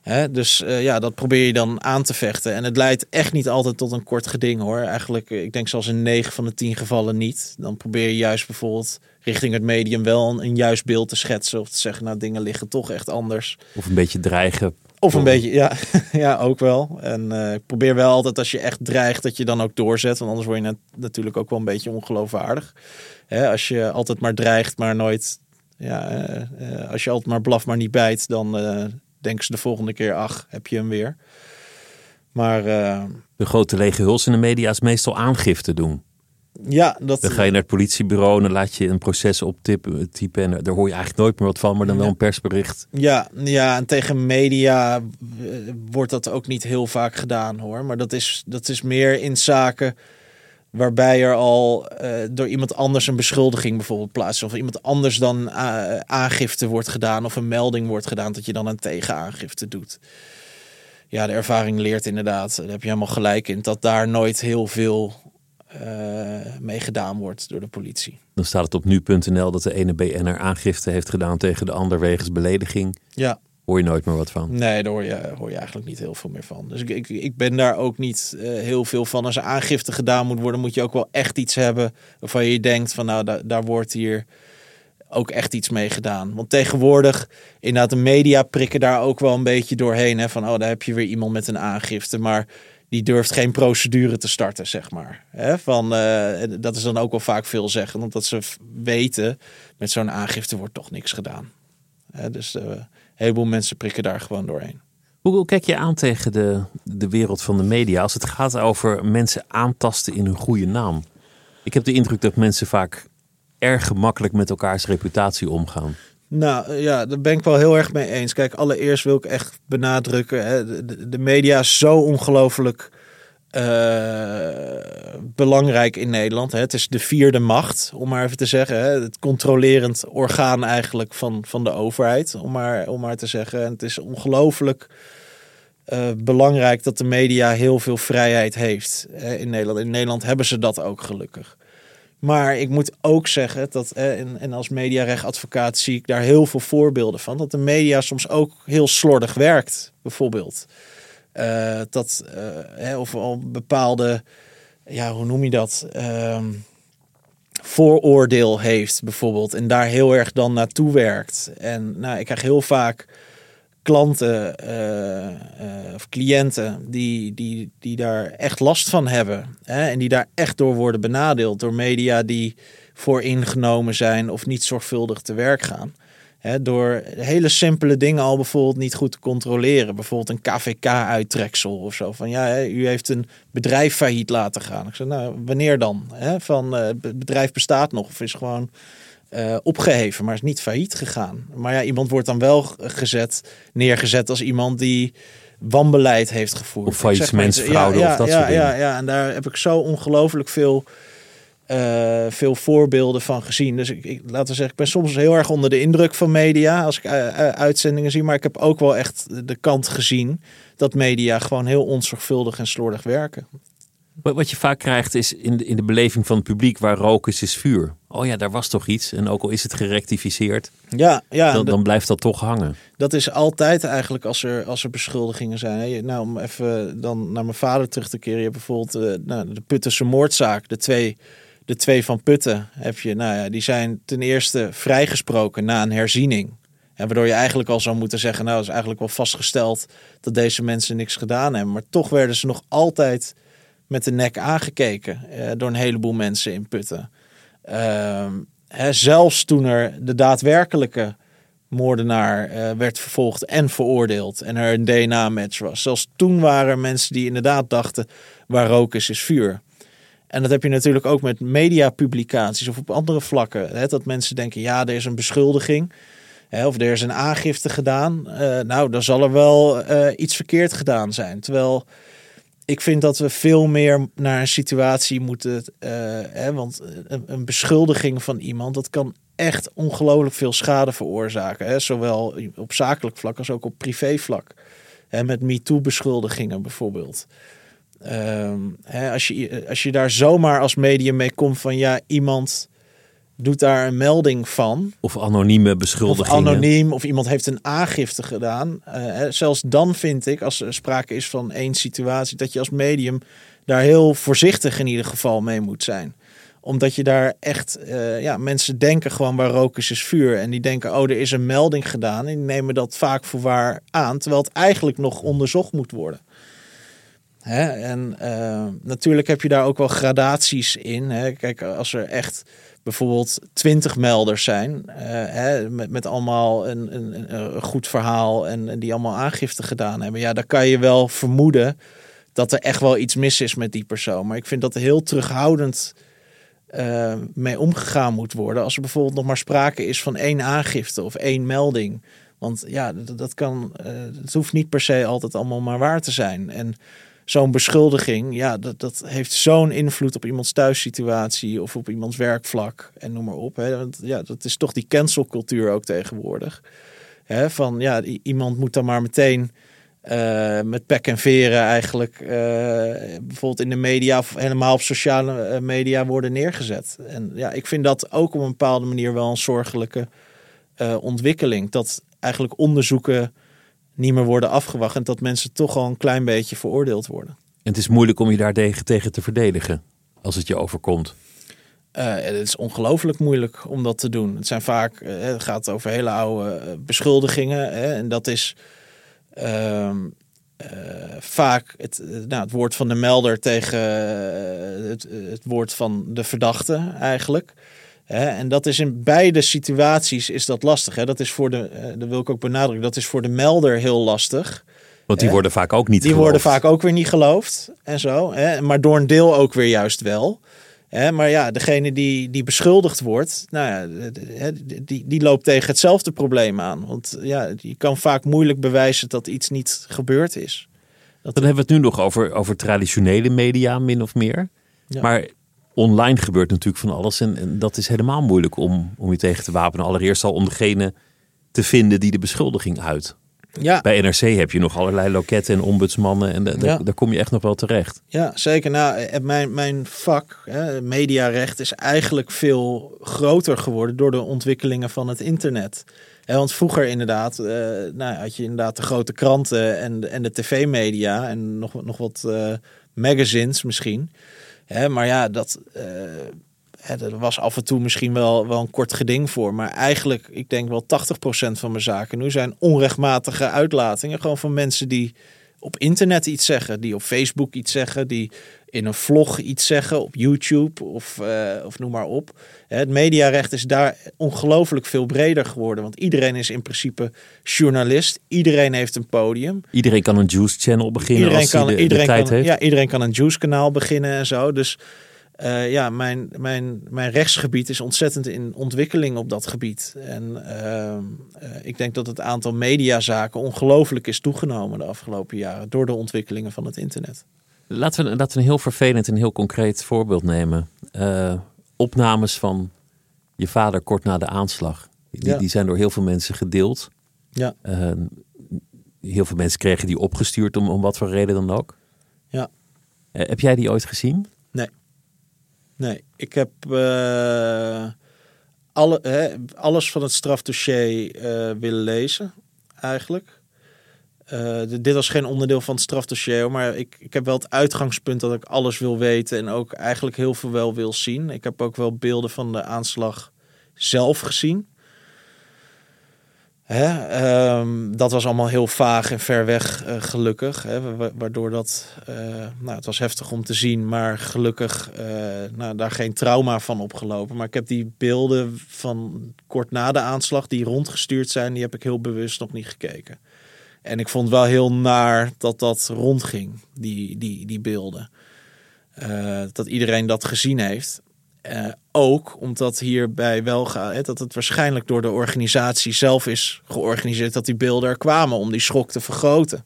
Hè, dus uh, ja, dat probeer je dan aan te vechten. En het leidt echt niet altijd tot een kort geding hoor. Eigenlijk, ik denk zelfs in 9 van de 10 gevallen niet. Dan probeer je juist bijvoorbeeld richting het medium wel een, een juist beeld te schetsen. Of te zeggen, nou dingen liggen toch echt anders. Of een beetje dreigen. Of een beetje, ja, ja ook wel. En uh, ik probeer wel altijd als je echt dreigt dat je dan ook doorzet. Want anders word je net, natuurlijk ook wel een beetje ongeloofwaardig. Hè, als je altijd maar dreigt, maar nooit... Ja, uh, als je altijd maar blaf, maar niet bijt, dan denken ze de volgende keer, ach, heb je hem weer. Maar... De grote lege huls in de media is meestal aangifte doen. Ja, dat... Dan ga je naar het politiebureau en dan laat je een proces optypen typen, en daar hoor je eigenlijk nooit meer wat van, maar dan wel een persbericht. Ja, ja, en tegen media eh, wordt dat ook niet heel vaak gedaan hoor. Maar dat is, dat is meer in zaken waarbij er al uh, door iemand anders een beschuldiging bijvoorbeeld plaatst. Of iemand anders dan uh, aangifte wordt gedaan of een melding wordt gedaan dat je dan een tegenaangifte doet. Ja, de ervaring leert inderdaad, daar heb je helemaal gelijk in, dat daar nooit heel veel mee gedaan wordt door de politie. Dan staat het op nu.nl dat de ene BNR aangifte heeft gedaan tegen de ander wegens belediging. Ja hoor je nooit meer wat van. Nee, daar hoor je, hoor je eigenlijk niet heel veel meer van. Dus ik, ik, ik ben daar ook niet uh, heel veel van. Als er aangifte gedaan moet worden, moet je ook wel echt iets hebben waarvan je denkt van nou, daar, daar wordt hier ook echt iets mee gedaan. Want tegenwoordig, inderdaad, de media prikken daar ook wel een beetje doorheen. Hè, van oh, daar heb je weer iemand met een aangifte. Maar die durft geen procedure te starten, zeg maar. Van, uh, dat is dan ook wel vaak veel zeggen, omdat ze weten, met zo'n aangifte wordt toch niks gedaan. Dus uh, heleboel mensen prikken daar gewoon doorheen. Hoe kijk je aan tegen de, de wereld van de media als het gaat over mensen aantasten in hun goede naam? Ik heb de indruk dat mensen vaak erg gemakkelijk met elkaars reputatie omgaan. Nou ja, daar ben ik wel heel erg mee eens. Kijk, allereerst wil ik echt benadrukken: hè, de, media is zo ongelooflijk uh, belangrijk in Nederland. Hè. Het is de vierde macht, om maar even te zeggen. Hè. Het controlerend orgaan eigenlijk van, van de overheid, om maar, om maar te zeggen. En het is ongelooflijk eh, belangrijk dat de media heel veel vrijheid heeft in Nederland. In Nederland hebben ze dat ook gelukkig. Maar ik moet ook zeggen dat, en, als mediarechtadvocaat zie ik daar heel veel voorbeelden van, dat de media soms ook heel slordig werkt, bijvoorbeeld. Uh, dat, uh, of al bepaalde, ja, hoe noem je dat? Uh, vooroordeel heeft, bijvoorbeeld. En daar heel erg dan naartoe werkt. En nou, ik krijg heel vaak klanten uh, of cliënten die, die, die daar echt last van hebben. Hè? En die daar echt door worden benadeeld door media die voor ingenomen zijn of niet zorgvuldig te werk gaan. Hè? Door hele simpele dingen al bijvoorbeeld niet goed te controleren. Bijvoorbeeld een KVK-uittreksel of zo. Van ja, u heeft een bedrijf failliet laten gaan. Ik zeg, nou, wanneer dan? Van uh, het bedrijf bestaat nog of is gewoon uh, opgeheven, maar is niet failliet gegaan. Maar ja, iemand wordt dan wel gezet, neergezet als iemand die wanbeleid heeft gevoerd. Of faillissementsfraude ja, ja, of dat ja, soort dingen. Ja, ja, en daar heb ik zo ongelooflijk veel, uh, veel voorbeelden van gezien. Dus ik, ik, laten we zeggen, ik ben soms heel erg onder de indruk van media als ik uh, uitzendingen zie. Maar ik heb ook wel echt de kant gezien dat media gewoon heel onzorgvuldig en slordig werken. Wat je vaak krijgt is in de, in de beleving van het publiek waar rook is, is vuur. Oh ja, daar was toch iets. En ook al is het gerectificeerd, ja, ja, dan, dan blijft dat toch hangen. Dat is altijd eigenlijk als er, als er beschuldigingen zijn. Nou, om even dan naar mijn vader terug te keren. Je hebt bijvoorbeeld uh, nou, de Puttense moordzaak. De twee, de twee van Putten heb je. Nou ja, die zijn ten eerste vrijgesproken na een herziening. En waardoor je eigenlijk al zou moeten zeggen, nou, is eigenlijk wel vastgesteld dat deze mensen niks gedaan hebben. Maar toch werden ze nog altijd met de nek aangekeken uh, door een heleboel mensen in Putten. Uh, hè, zelfs toen er de daadwerkelijke moordenaar uh, werd vervolgd en veroordeeld en er een DNA-match was. Zelfs toen waren er mensen die inderdaad dachten, waar rook is, is vuur. En dat heb je natuurlijk ook met mediapublicaties of op andere vlakken. Hè, dat mensen denken, ja, er is een beschuldiging. Hè, of er is een aangifte gedaan. Uh, nou, dan zal er wel iets verkeerd gedaan zijn. Terwijl ik vind dat we veel meer naar een situatie moeten. Uh, hè, want een, een, beschuldiging van iemand, dat kan echt ongelooflijk veel schade veroorzaken. Hè, zowel op zakelijk vlak als ook op privévlak. Hè, met MeToo-beschuldigingen bijvoorbeeld. Uh, hè, als, je, als je daar zomaar als medium mee komt van ja, iemand doet daar een melding van. Of anonieme beschuldigingen. Of anoniem, of iemand heeft een aangifte gedaan. Uh, zelfs dan vind ik, als er sprake is van één situatie, dat je als medium daar heel voorzichtig in ieder geval mee moet zijn omdat je daar echt, uh, ja, mensen denken gewoon waar rook is, is vuur. En die denken, oh, er is een melding gedaan. En die nemen dat vaak voor waar aan, terwijl het eigenlijk nog onderzocht moet worden. Hè? En uh, natuurlijk heb je daar ook wel gradaties in. Hè? Kijk, als er echt bijvoorbeeld twintig melders zijn, uh, hè, met, met allemaal een, een, een goed verhaal en, die allemaal aangifte gedaan hebben, ja, dan kan je wel vermoeden dat er echt wel iets mis is met die persoon. Maar ik vind dat er heel terughoudend uh, mee omgegaan moet worden als er bijvoorbeeld nog maar sprake is van één aangifte of één melding. Want ja, dat, dat kan, uh, het hoeft niet per se altijd allemaal maar waar te zijn. En zo'n beschuldiging, ja, dat, dat heeft zo'n invloed op iemands thuissituatie of op iemands werkvlak en noem maar op. Hè. Ja, dat is toch die cancelcultuur ook tegenwoordig. Hè, van ja, iemand moet dan maar meteen uh, met pek en veren eigenlijk uh, bijvoorbeeld in de media of helemaal op sociale eh, media worden neergezet. En ja, ik vind dat ook op een bepaalde manier wel een zorgelijke ontwikkeling. Dat eigenlijk onderzoeken niet meer worden afgewacht. En dat mensen toch al een klein beetje veroordeeld worden. En het is moeilijk om je daar tegen, te verdedigen als het je overkomt. Uh, het is ongelooflijk moeilijk om dat te doen. Het zijn vaak, uh, het gaat over hele oude uh, beschuldigingen. Hè, en dat is ehm, vaak het, nou, het woord van de melder tegen het, het woord van de verdachte eigenlijk. En dat is in beide situaties is dat lastig. Hè? Dat is voor de, dat wil ik ook benadrukken, dat is voor de melder heel lastig. Want die worden vaak ook niet Die geloofd. worden vaak ook weer niet geloofd en zo. Hè? Maar door een deel ook weer juist wel. Hè? Maar ja, degene die, die beschuldigd wordt, nou ja, die, die loopt tegen hetzelfde probleem aan. Want ja, je kan vaak moeilijk bewijzen dat iets niet gebeurd is. Dat Dan hebben we het nu nog over, over traditionele media, min of meer. Ja. Maar online gebeurt natuurlijk van alles. En, en, dat is helemaal moeilijk om, om je tegen te wapenen. Allereerst al om degene te vinden die de beschuldiging uit. Ja, Bij NRC heb je nog allerlei loketten en ombudsmannen. En da- da- Ja. daar kom je echt nog wel terecht. Ja, zeker. Nou, eh, mijn, mijn vak, hè, mediarecht, is eigenlijk veel groter geworden door de ontwikkelingen van het internet. Want vroeger inderdaad, eh, nou, had je inderdaad de grote kranten en, de- en de tv-media en nog, nog wat eh, magazines misschien. Maar ja, dat, eh, was af en toe misschien wel, wel een kort geding voor. Maar eigenlijk, ik denk wel 80% van mijn zaken nu zijn onrechtmatige uitlatingen. Gewoon van mensen die op internet iets zeggen, die op Facebook iets zeggen, die in een vlog iets zeggen, op YouTube of, eh, of noem maar op. Het mediarecht is daar ongelooflijk veel breder geworden, want iedereen is in principe journalist, iedereen heeft een podium. Iedereen kan een juice channel beginnen Iedereen als kan, de, de iedereen, tijd kan, heeft. ja, iedereen kan een juice kanaal beginnen en zo. Dus eh, ja, mijn, mijn, mijn rechtsgebied is ontzettend in ontwikkeling op dat gebied. En ehm, eh, ik denk dat het aantal mediazaken ongelooflijk is toegenomen de afgelopen jaren door de ontwikkelingen van het internet. Laten, we, laten we een heel vervelend en heel concreet voorbeeld nemen. Eh, opnames van je vader kort na de aanslag. Die, Ja. die zijn door heel veel mensen gedeeld. Ja. Heel veel mensen kregen die opgestuurd om, om wat voor reden dan ook. Ja. Heb jij die ooit gezien? Nee, ik heb eh, alle, hè, alles van het strafdossier eh, willen lezen, eigenlijk. Eh, dit was geen onderdeel van het strafdossier, maar ik, ik heb wel het uitgangspunt dat ik alles wil weten en ook eigenlijk heel veel wel wil zien. Ik heb ook wel beelden van de aanslag zelf gezien. Hè? ehm, dat was allemaal heel vaag en ver weg, eh, gelukkig. Hè? wa- wa- Waardoor dat, eh, nou, het was heftig om te zien, maar gelukkig eh, nou, daar geen trauma van opgelopen. Maar ik heb die beelden van kort na de aanslag die rondgestuurd zijn, die heb ik heel bewust nog niet gekeken. En ik vond wel heel naar dat dat rondging, die, die, die beelden. Dat iedereen dat gezien heeft. Eh, ook omdat hierbij wel gaat, hè, dat het waarschijnlijk door de organisatie zelf is georganiseerd dat die beelden er kwamen om die schok te vergroten.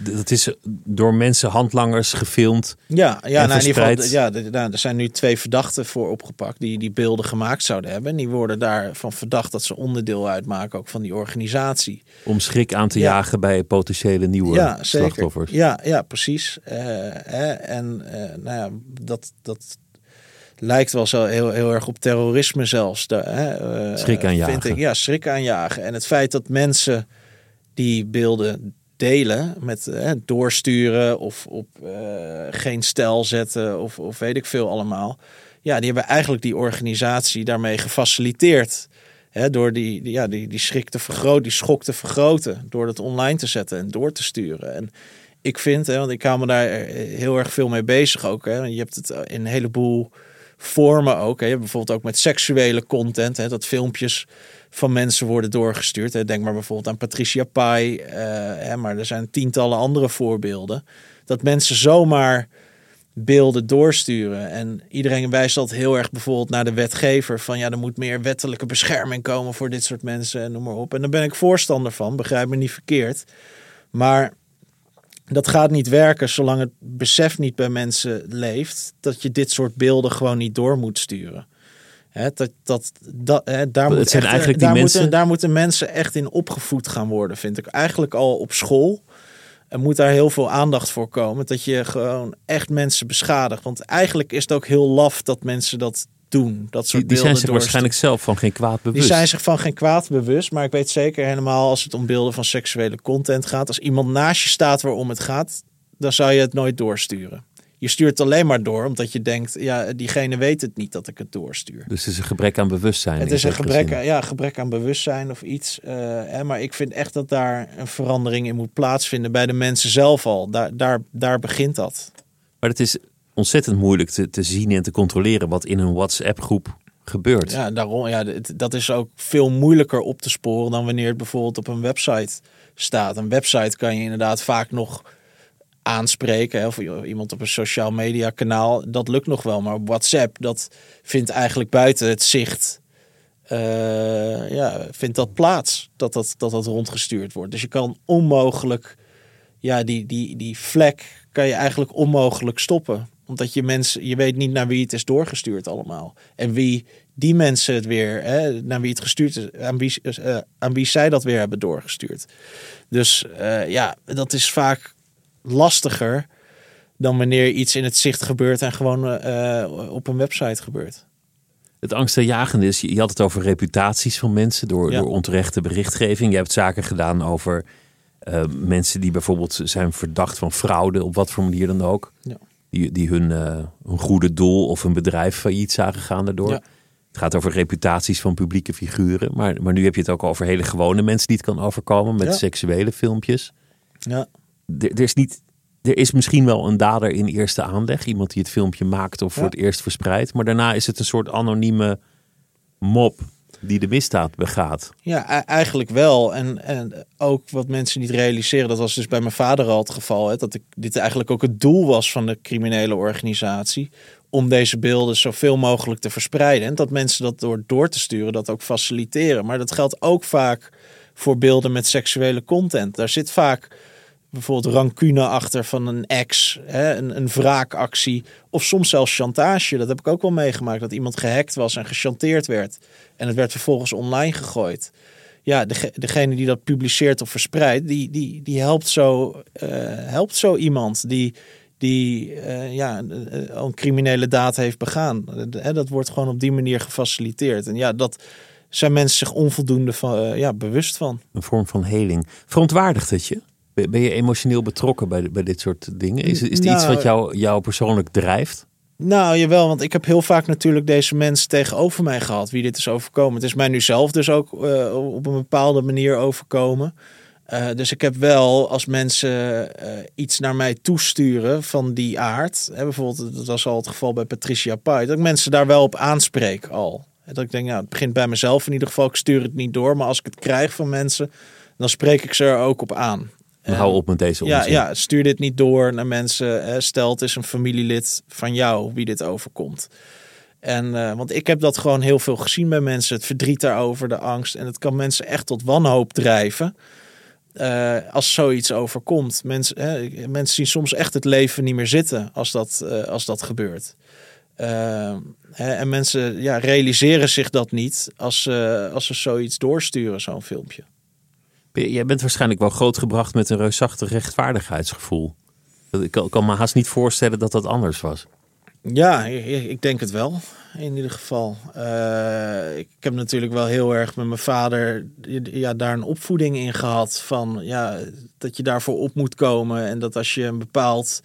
Dat is door mensen, handlangers gefilmd. Ja, ja En nou, in ieder geval, ja nou, er zijn nu twee verdachten voor opgepakt die die beelden gemaakt zouden hebben. En die worden daarvan verdacht dat ze onderdeel uitmaken ook van die organisatie. Om schrik aan te Ja. jagen bij potentiële nieuwe ja, zeker. slachtoffers. Ja, ja, precies. Eh, hè, en eh, nou ja, dat, dat lijkt wel zo heel, heel erg op terrorisme zelfs. De, hè, eh, Schrik aanjagen. Ik, ja, schrik aanjagen. En het feit dat mensen die beelden delen met eh, doorsturen of op eh, geen stijl zetten of, of weet ik veel allemaal. Ja, die hebben eigenlijk die organisatie daarmee gefaciliteerd. Hè, door die, die, ja, die, die schrik te vergroten, die schok te vergroten. Door dat online te zetten en door te sturen. En ik vind, hè, want ik hou me daar heel erg veel mee bezig ook. Hè. Je hebt het in een heleboel vormen ook. Hè. Bijvoorbeeld ook met seksuele content. Hè, dat filmpjes van mensen worden doorgestuurd. Hè. Denk maar bijvoorbeeld aan Patricia Pai. eh, hè, maar er zijn tientallen andere voorbeelden. Dat mensen zomaar beelden doorsturen. En iedereen wijst altijd heel erg bijvoorbeeld naar de wetgever. Van ja, er moet meer wettelijke bescherming komen voor dit soort mensen en noem maar op. En daar ben ik voorstander van, begrijp me niet verkeerd. Maar dat gaat niet werken zolang het besef niet bij mensen leeft dat je dit soort beelden gewoon niet door moet sturen. Dat, dat, dat, daar, moet zijn echt- eigenlijk die daar, mensen- moeten, daar moeten mensen echt in opgevoed gaan worden, vind ik. Eigenlijk al op school. Er moet daar heel veel aandacht voor komen. Dat je gewoon echt mensen beschadigt. Want eigenlijk is het ook heel laf dat mensen dat doen. Dat soort Die, die zijn zich doorsturen. waarschijnlijk zelf van geen kwaad bewust. Die zijn zich van geen kwaad bewust. Maar ik weet zeker helemaal als het om beelden van seksuele content gaat. Als iemand naast je staat waarom het gaat, dan zou je het nooit doorsturen. Je stuurt het alleen maar door omdat je denkt, ja, diegene weet het niet dat ik het doorstuur. Dus het is een gebrek aan bewustzijn. Het is een gebrek, aan, ja, gebrek aan bewustzijn of iets. eh, hè, maar ik vind echt dat daar een verandering in moet plaatsvinden bij de mensen zelf al. Daar, daar, daar begint dat. Maar het is ontzettend moeilijk te, te zien en te controleren wat in een WhatsApp-groep gebeurt. Ja, daarom, ja, dat is ook veel moeilijker op te sporen dan wanneer het bijvoorbeeld op een website staat. Een website kan je inderdaad vaak nog aanspreken. Hè, of iemand op een sociaal media kanaal, dat lukt nog wel. Maar WhatsApp, dat vindt eigenlijk buiten het zicht. eh, ja, vindt dat plaats dat dat, dat dat rondgestuurd wordt. Dus je kan onmogelijk, ja, die, die, die vlek kan je eigenlijk onmogelijk stoppen. Omdat je mensen, je weet niet naar wie het is doorgestuurd allemaal. En wie die mensen het weer, hè, naar wie het gestuurd is, aan wie, uh, aan wie zij dat weer hebben doorgestuurd. Dus uh, ja, dat is vaak lastiger dan wanneer iets in het zicht gebeurt en gewoon uh, op een website gebeurt. Het angstaanjagende is, je had het over reputaties van mensen door, Ja. door onterechte berichtgeving. Je hebt zaken gedaan over eh, mensen die bijvoorbeeld zijn verdacht van fraude, op wat voor manier dan ook. Ja. Die, die hun, eh, hun goede doel of een bedrijf failliet zagen gaan daardoor. Ja. Het gaat over reputaties van publieke figuren. Maar, maar nu heb je het ook over hele gewone mensen die het kan overkomen met Ja. seksuele filmpjes. Ja. Er, er is niet, er is misschien wel een dader in eerste aanleg. Iemand die het filmpje maakt of voor het eerst verspreidt. Maar daarna is het een soort anonieme mop die de misdaad begaat. Ja, e- eigenlijk wel. En, en ook wat mensen niet realiseren, dat was dus bij mijn vader al het geval. Hè, dat dit eigenlijk ook het doel was van de criminele organisatie. Om deze beelden zoveel mogelijk te verspreiden. En dat mensen dat door door te sturen, dat ook faciliteren. Maar dat geldt ook vaak voor beelden met seksuele content. Daar zit vaak bijvoorbeeld rancune achter van een ex, hè, een, een wraakactie. Of soms zelfs chantage. Dat heb ik ook wel meegemaakt. Dat iemand gehackt was en gechanteerd werd. En het werd vervolgens online gegooid. Ja, dege- degene die dat publiceert of verspreidt, die, die, die helpt, zo, eh, helpt zo iemand die, die eh, ja, een, een criminele daad heeft begaan. Eh, dat wordt gewoon op die manier gefaciliteerd. En ja, dat zijn mensen zich onvoldoende van, eh, ja, bewust van. Een vorm van heling. Verontwaardigt het je? Ben je emotioneel betrokken bij, bij dit soort dingen? Is, is het iets Nou, wat jou, jou persoonlijk drijft? Nou, jawel, want ik heb heel vaak natuurlijk deze mensen tegenover mij gehad, wie dit is overkomen. Het is mij nu zelf dus ook eh, op een bepaalde manier overkomen. Eh, dus ik heb wel, als mensen eh, iets naar mij toesturen van die aard, hè, bijvoorbeeld, dat was al het geval bij Patricia Pai, dat ik mensen daar wel op aanspreek al. Dat ik denk, nou, het begint bij mezelf in ieder geval, ik stuur het niet door, maar als ik het krijg van mensen, dan spreek ik ze er ook op aan. Hou op met deze Ja, onzin. ja, stuur dit niet door naar mensen. Stel, het is een familielid van jou wie dit overkomt. En, eh, want ik heb dat gewoon heel veel gezien bij mensen. Het verdriet daarover, de angst. En het kan mensen echt tot wanhoop drijven. eh, als zoiets overkomt. Mensen, mensen zien soms echt het leven niet meer zitten als dat, eh, als dat gebeurt. Eh, hè, en mensen ja, realiseren zich dat niet als, als ze zoiets doorsturen, zo'n filmpje. Jij bent waarschijnlijk wel grootgebracht met een reusachtig rechtvaardigheidsgevoel. Ik kan, me haast niet voorstellen dat dat anders was. Ja, ik, denk het wel. In ieder geval. Eh, ik heb natuurlijk wel heel erg met mijn vader ja, daar een opvoeding in gehad. Van ja, dat je daarvoor op moet komen. En dat als je een bepaald.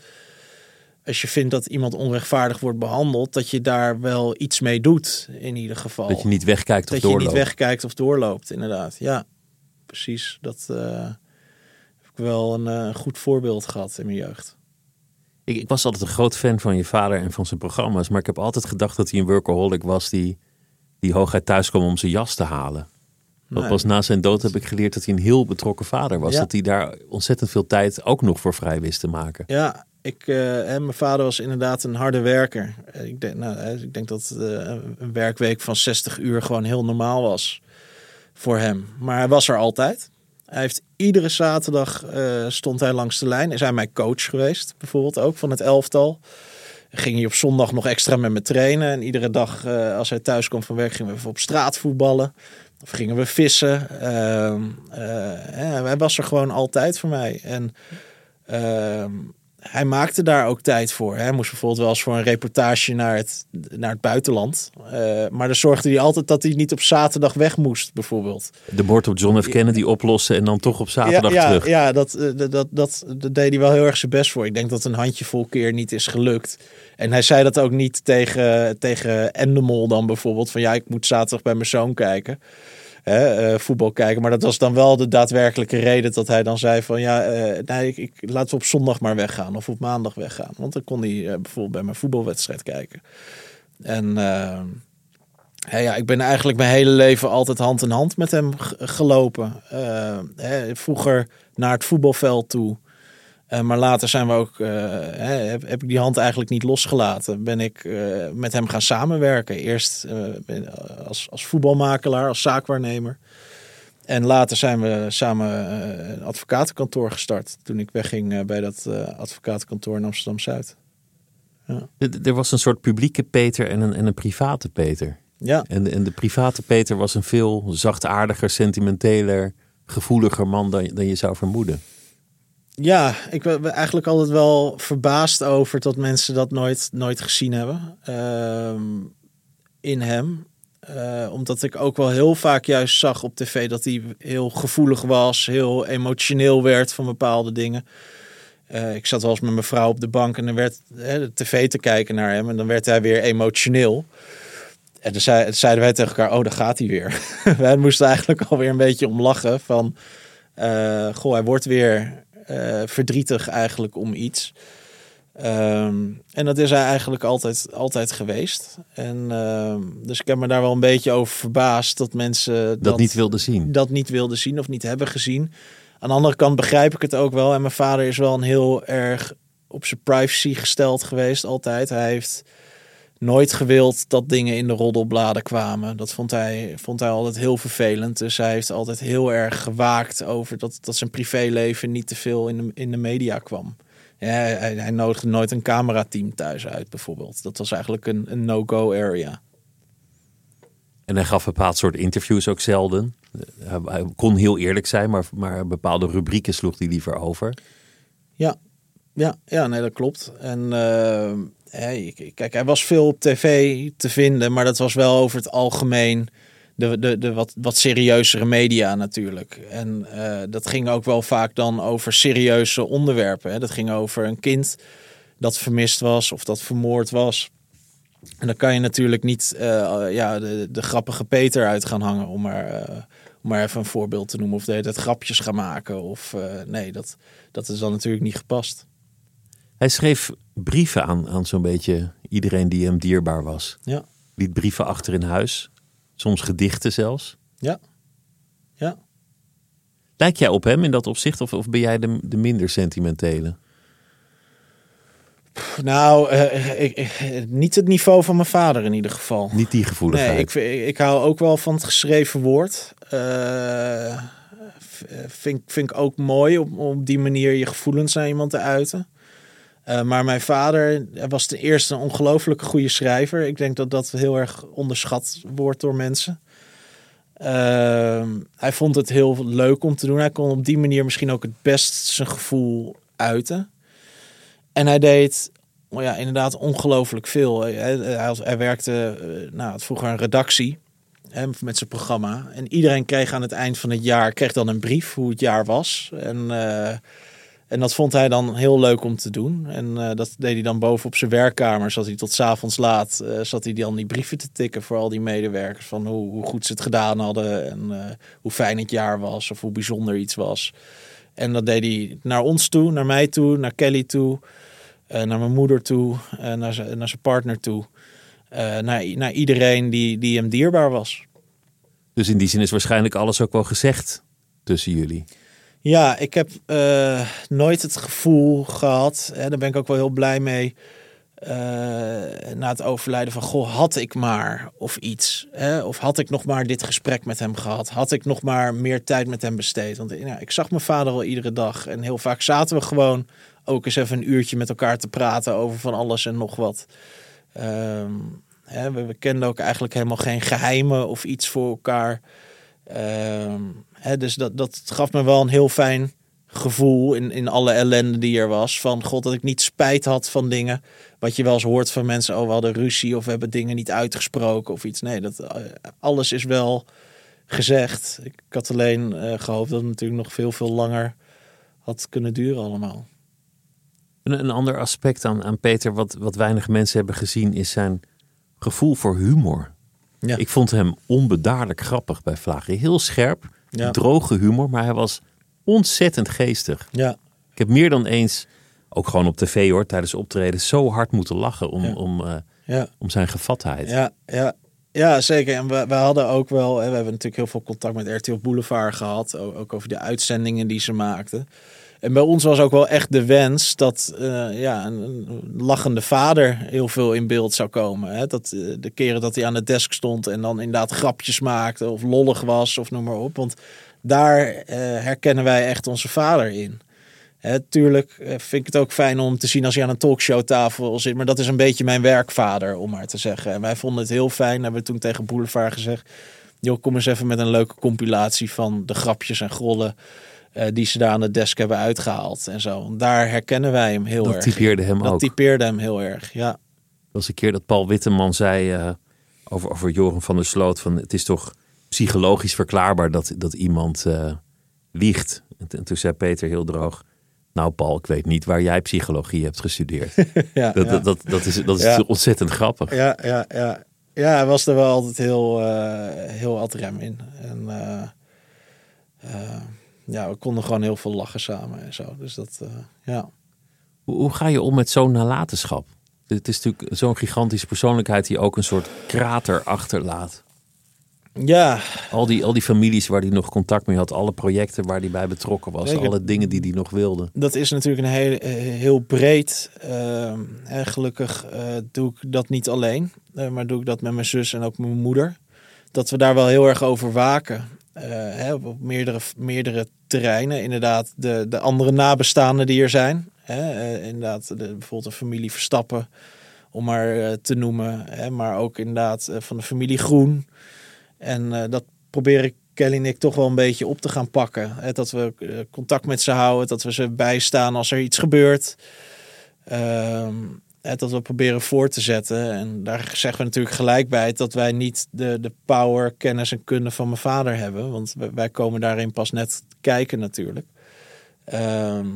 Als je vindt dat iemand onrechtvaardig wordt behandeld, dat je daar wel iets mee doet. In ieder geval. Dat je niet wegkijkt of dat je doorloopt. niet wegkijkt of doorloopt, inderdaad. Ja, precies. Dat eh, heb ik wel een eh, goed voorbeeld gehad in mijn jeugd. Ik, ik was altijd een groot fan van je vader en van zijn programma's. Maar ik heb altijd gedacht dat hij een workaholic was die, die hooguit thuis kwam om zijn jas te halen. Dat Nee. pas na zijn dood heb ik geleerd dat hij een heel betrokken vader was. Ja. Dat hij daar ontzettend veel tijd ook nog voor vrij wist te maken. Ja, ik, eh, hè, mijn vader was inderdaad een harde werker. Eh, Ik denk, nou, ik denk dat eh, een werkweek van 60 uur gewoon heel normaal was voor hem. Maar hij was er altijd. Hij heeft iedere zaterdag eh, stond hij langs de lijn. Is hij mijn coach geweest, bijvoorbeeld ook van het elftal. Ging hij op zondag nog extra met me trainen. En iedere dag eh, als hij thuis kwam van werk gingen we even op straat voetballen. Of gingen we vissen. Ehm, eh, hij was er gewoon altijd voor mij. En ehm, hij maakte daar ook tijd voor. Hij moest bijvoorbeeld wel eens voor een reportage naar het, naar het buitenland. Eh, maar dan zorgde hij altijd dat hij niet op zaterdag weg moest, bijvoorbeeld. De moord op John F. Kennedy oplossen en dan toch op zaterdag ja, ja, terug. Ja, dat, eh, dat, dat, dat, dat deed hij wel heel erg zijn best voor. Ik denk dat een handjevol keer niet is gelukt. En hij zei dat ook niet tegen, tegen Endemol dan bijvoorbeeld. Van ja, ik moet zaterdag bij mijn zoon kijken. Hè, eh, voetbal kijken. Maar dat was dan wel de daadwerkelijke reden dat hij dan zei van ja, eh, nee, ik, ik, laten we op zondag maar weggaan. Of op maandag weggaan. Want dan kon hij eh, bijvoorbeeld bij mijn voetbalwedstrijd kijken. En ja, ja, ik ben eigenlijk mijn hele leven altijd hand in hand met hem gelopen. Hè, vroeger naar het voetbalveld toe. Eh, maar later zijn we ook, eh, hè, heb, heb ik die hand eigenlijk niet losgelaten. Ben ik eh, met hem gaan samenwerken. Eerst als, als voetbalmakelaar, als zaakwaarnemer. En later zijn we samen een advocatenkantoor gestart. Toen ik wegging bij dat advocatenkantoor in Amsterdam Zuid. Er- Er was een soort publieke Peter en een, en een private Peter. Ja, En, en de private Peter was een veel zachtaardiger, sentimenteler, gevoeliger man dan, dan je zou vermoeden. Ja ik ben eigenlijk altijd wel verbaasd over dat mensen dat nooit, nooit gezien hebben ehm, in hem. Eh, omdat ik ook wel heel vaak juist zag op tv dat hij heel gevoelig was, heel emotioneel werd van bepaalde dingen. Eh, ik zat wel eens met mijn vrouw op de bank en dan werd de tv te kijken naar hem en dan werd hij weer emotioneel. En dan zei, zeiden wij tegen elkaar, oh, daar gaat hij weer. wij moesten eigenlijk alweer een beetje om lachen van, eh, goh, hij wordt weer eh, verdrietig eigenlijk om iets. Ehm, en dat is hij eigenlijk altijd, altijd geweest. En ehm, dus ik heb me daar wel een beetje over verbaasd dat mensen Dat, niet wilde zien. dat niet wilden zien of niet hebben gezien. Aan de andere kant begrijp ik het ook wel. En mijn vader is wel een heel erg op zijn privacy gesteld geweest altijd. Hij heeft nooit gewild dat dingen in de roddelbladen kwamen. Dat vond hij, vond hij altijd heel vervelend. Dus hij heeft altijd heel erg gewaakt over dat, dat zijn privéleven niet te veel in de, in de media kwam. Ja, hij, hij nodigde nooit een camerateam thuis uit, bijvoorbeeld. Dat was eigenlijk een, een no-go area. En hij gaf een bepaald soort interviews ook zelden. Hij, kon heel eerlijk zijn, maar, maar bepaalde rubrieken sloeg hij liever over. Ja, ja, ja nee, dat klopt. En eh, kijk, hij was veel op tv te vinden, maar dat was wel over het algemeen de, de, de wat, wat serieuzere media natuurlijk. En eh, dat ging ook wel vaak dan over serieuze onderwerpen. Hè. Dat ging over een kind dat vermist was of dat vermoord was. En dan kan je natuurlijk niet eh, ja, de, de grappige Peter uit gaan hangen, om maar, eh, maar even een voorbeeld te noemen. Of de tijd grapjes gaan maken. Of nee, dat, dat is dan natuurlijk niet gepast. Hij schreef brieven aan, aan zo'n beetje iedereen die hem dierbaar was. Ja, Liet brieven achter in huis. Soms gedichten zelfs. ja, ja. Lijk jij op hem in dat opzicht of, of ben jij de, de minder sentimentele? Nou, eh, ik, ik- niet het niveau van mijn vader in ieder geval. Niet die gevoeligheid. Nee, ik, ik hou ook wel van het geschreven woord. Eh, vind, vind ik ook mooi om om op die manier je gevoelens naar iemand te uiten. Eh, maar mijn vader was ten eerste een ongelooflijke goede schrijver. Ik denk dat dat heel erg onderschat wordt door mensen. Ehm, hij vond het heel leuk om te doen. Hij kon op die manier misschien ook het best zijn gevoel uiten. En hij deed oh ja, inderdaad ongelooflijk veel. Hij, hij, werkte, eh, nou, vroeger een redactie hè, met zijn programma. En iedereen kreeg aan het eind van het jaar kreeg dan een brief hoe het jaar was. En, eh, en dat vond hij dan heel leuk om te doen. En eh, dat deed hij dan boven op zijn werkkamer. Zat hij tot avonds laat, eh, zat hij dan die brieven te tikken voor al die medewerkers. Van hoe, hoe goed ze het gedaan hadden en eh, hoe fijn het jaar was of hoe bijzonder iets was. En dat deed hij naar ons toe, naar mij toe, naar Kelly toe, naar mijn moeder toe, naar, zijn, naar zijn partner toe. naar, naar iedereen die, die hem dierbaar was. Dus in die zin is waarschijnlijk alles ook wel gezegd tussen jullie. Ja, ik heb eh, nooit het gevoel gehad, hè, daar ben ik ook wel heel blij mee, eh, na het overlijden van, goh, had ik maar of iets. Hè? Of had ik nog maar dit gesprek met hem gehad? Had ik nog maar meer tijd met hem besteed? Want ik zag mijn vader al iedere dag en heel vaak zaten we gewoon ook eens even een uurtje met elkaar te praten over van alles en nog wat. Ehm, hè, we kenden ook eigenlijk helemaal geen geheimen of iets voor elkaar. Ehm, hè, dus dat, dat gaf me wel een heel fijn gevoel in, in alle ellende die er was. Van god, dat ik niet spijt had van dingen. Wat je wel eens hoort van mensen. Oh, we hadden ruzie of we hebben dingen niet uitgesproken of iets. Nee, dat, eh, alles is wel gezegd. Ik had alleen eh, gehoopt dat het natuurlijk nog veel, veel langer had kunnen duren allemaal. Een, een ander aspect aan, aan Peter, wat, wat weinig mensen hebben gezien, is zijn gevoel voor humor. Ja. Ik vond hem onbedaarlijk grappig bij Vlagen. Heel scherp, Ja. droge humor, maar hij was ontzettend geestig. Ja, Ik heb meer dan eens, ook gewoon op tv hoor, tijdens optreden, zo hard moeten lachen om, Ja. om, eh, ja. om zijn gevatheid. Ja, ja. Ja, zeker. En we, we hadden ook wel, hè, we hebben natuurlijk heel veel contact met RTL Boulevard gehad, ook, ook over de uitzendingen die ze maakten. En bij ons was ook wel echt de wens dat eh, ja, een, lachende vader heel veel in beeld zou komen. Hè? Dat, eh, de keren dat hij aan de desk stond en dan inderdaad grapjes maakte of lollig was of noem maar op. Want daar eh, herkennen wij echt onze vader in. Hè, tuurlijk vind ik het ook fijn om te zien als je aan een talkshowtafel zit. Maar dat is een beetje mijn werkvader, om maar te zeggen. En wij vonden het heel fijn, hebben we toen tegen Boulevard gezegd. Joh, kom eens even met een leuke compilatie van de grapjes en grollen eh, die ze daar aan de desk hebben uitgehaald en zo. Daar herkennen wij hem heel Dat erg. typeerde hem dat ook. typeerde hem heel erg, ja. Was een keer dat Paul Witteman zei eh, over, over Joram van der Sloot: van het is toch psychologisch verklaarbaar dat, dat iemand eh, liegt. En, toen zei Peter heel droog: Nou, Paul, ik weet niet waar jij psychologie hebt gestudeerd. ja, Dat, ja. dat, dat, dat is, dat is Ja. ontzettend grappig. Ja, ja, ja. Ja, hij was er wel altijd heel, heel ad rem in. En ja, we konden gewoon heel veel lachen samen en zo. Dus dat, eh, ja. Hoe, hoe ga je om met zo'n nalatenschap? Het is natuurlijk zo'n gigantische persoonlijkheid die ook een soort krater achterlaat. Ja, Al die, al die families waar hij nog contact mee had, alle projecten waar hij bij betrokken was, Zeker. alle dingen die hij nog wilde. dat is natuurlijk een heel, eh, heel breed. ehm, en gelukkig eh, doe ik dat niet alleen. maar doe ik dat met mijn zus en ook mijn moeder. Dat we daar wel heel erg over waken. Eh, hè, op meerdere, meerdere terreinen. Inderdaad, de, de andere nabestaanden die er zijn. Hè, eh, inderdaad, de, bijvoorbeeld de familie Verstappen, om maar eh, te noemen. Hè, maar ook inderdaad van de familie Groen. En dat probeer ik Kelly en ik toch wel een beetje op te gaan pakken. Hè, dat we contact met ze houden, dat we ze bijstaan als er iets gebeurt. Ehm, dat we proberen voor te zetten. En daar zeggen we natuurlijk gelijk bij dat wij niet de, de power, kennis en kunde van mijn vader hebben. Want wij, komen daarin pas net kijken natuurlijk. Ehm,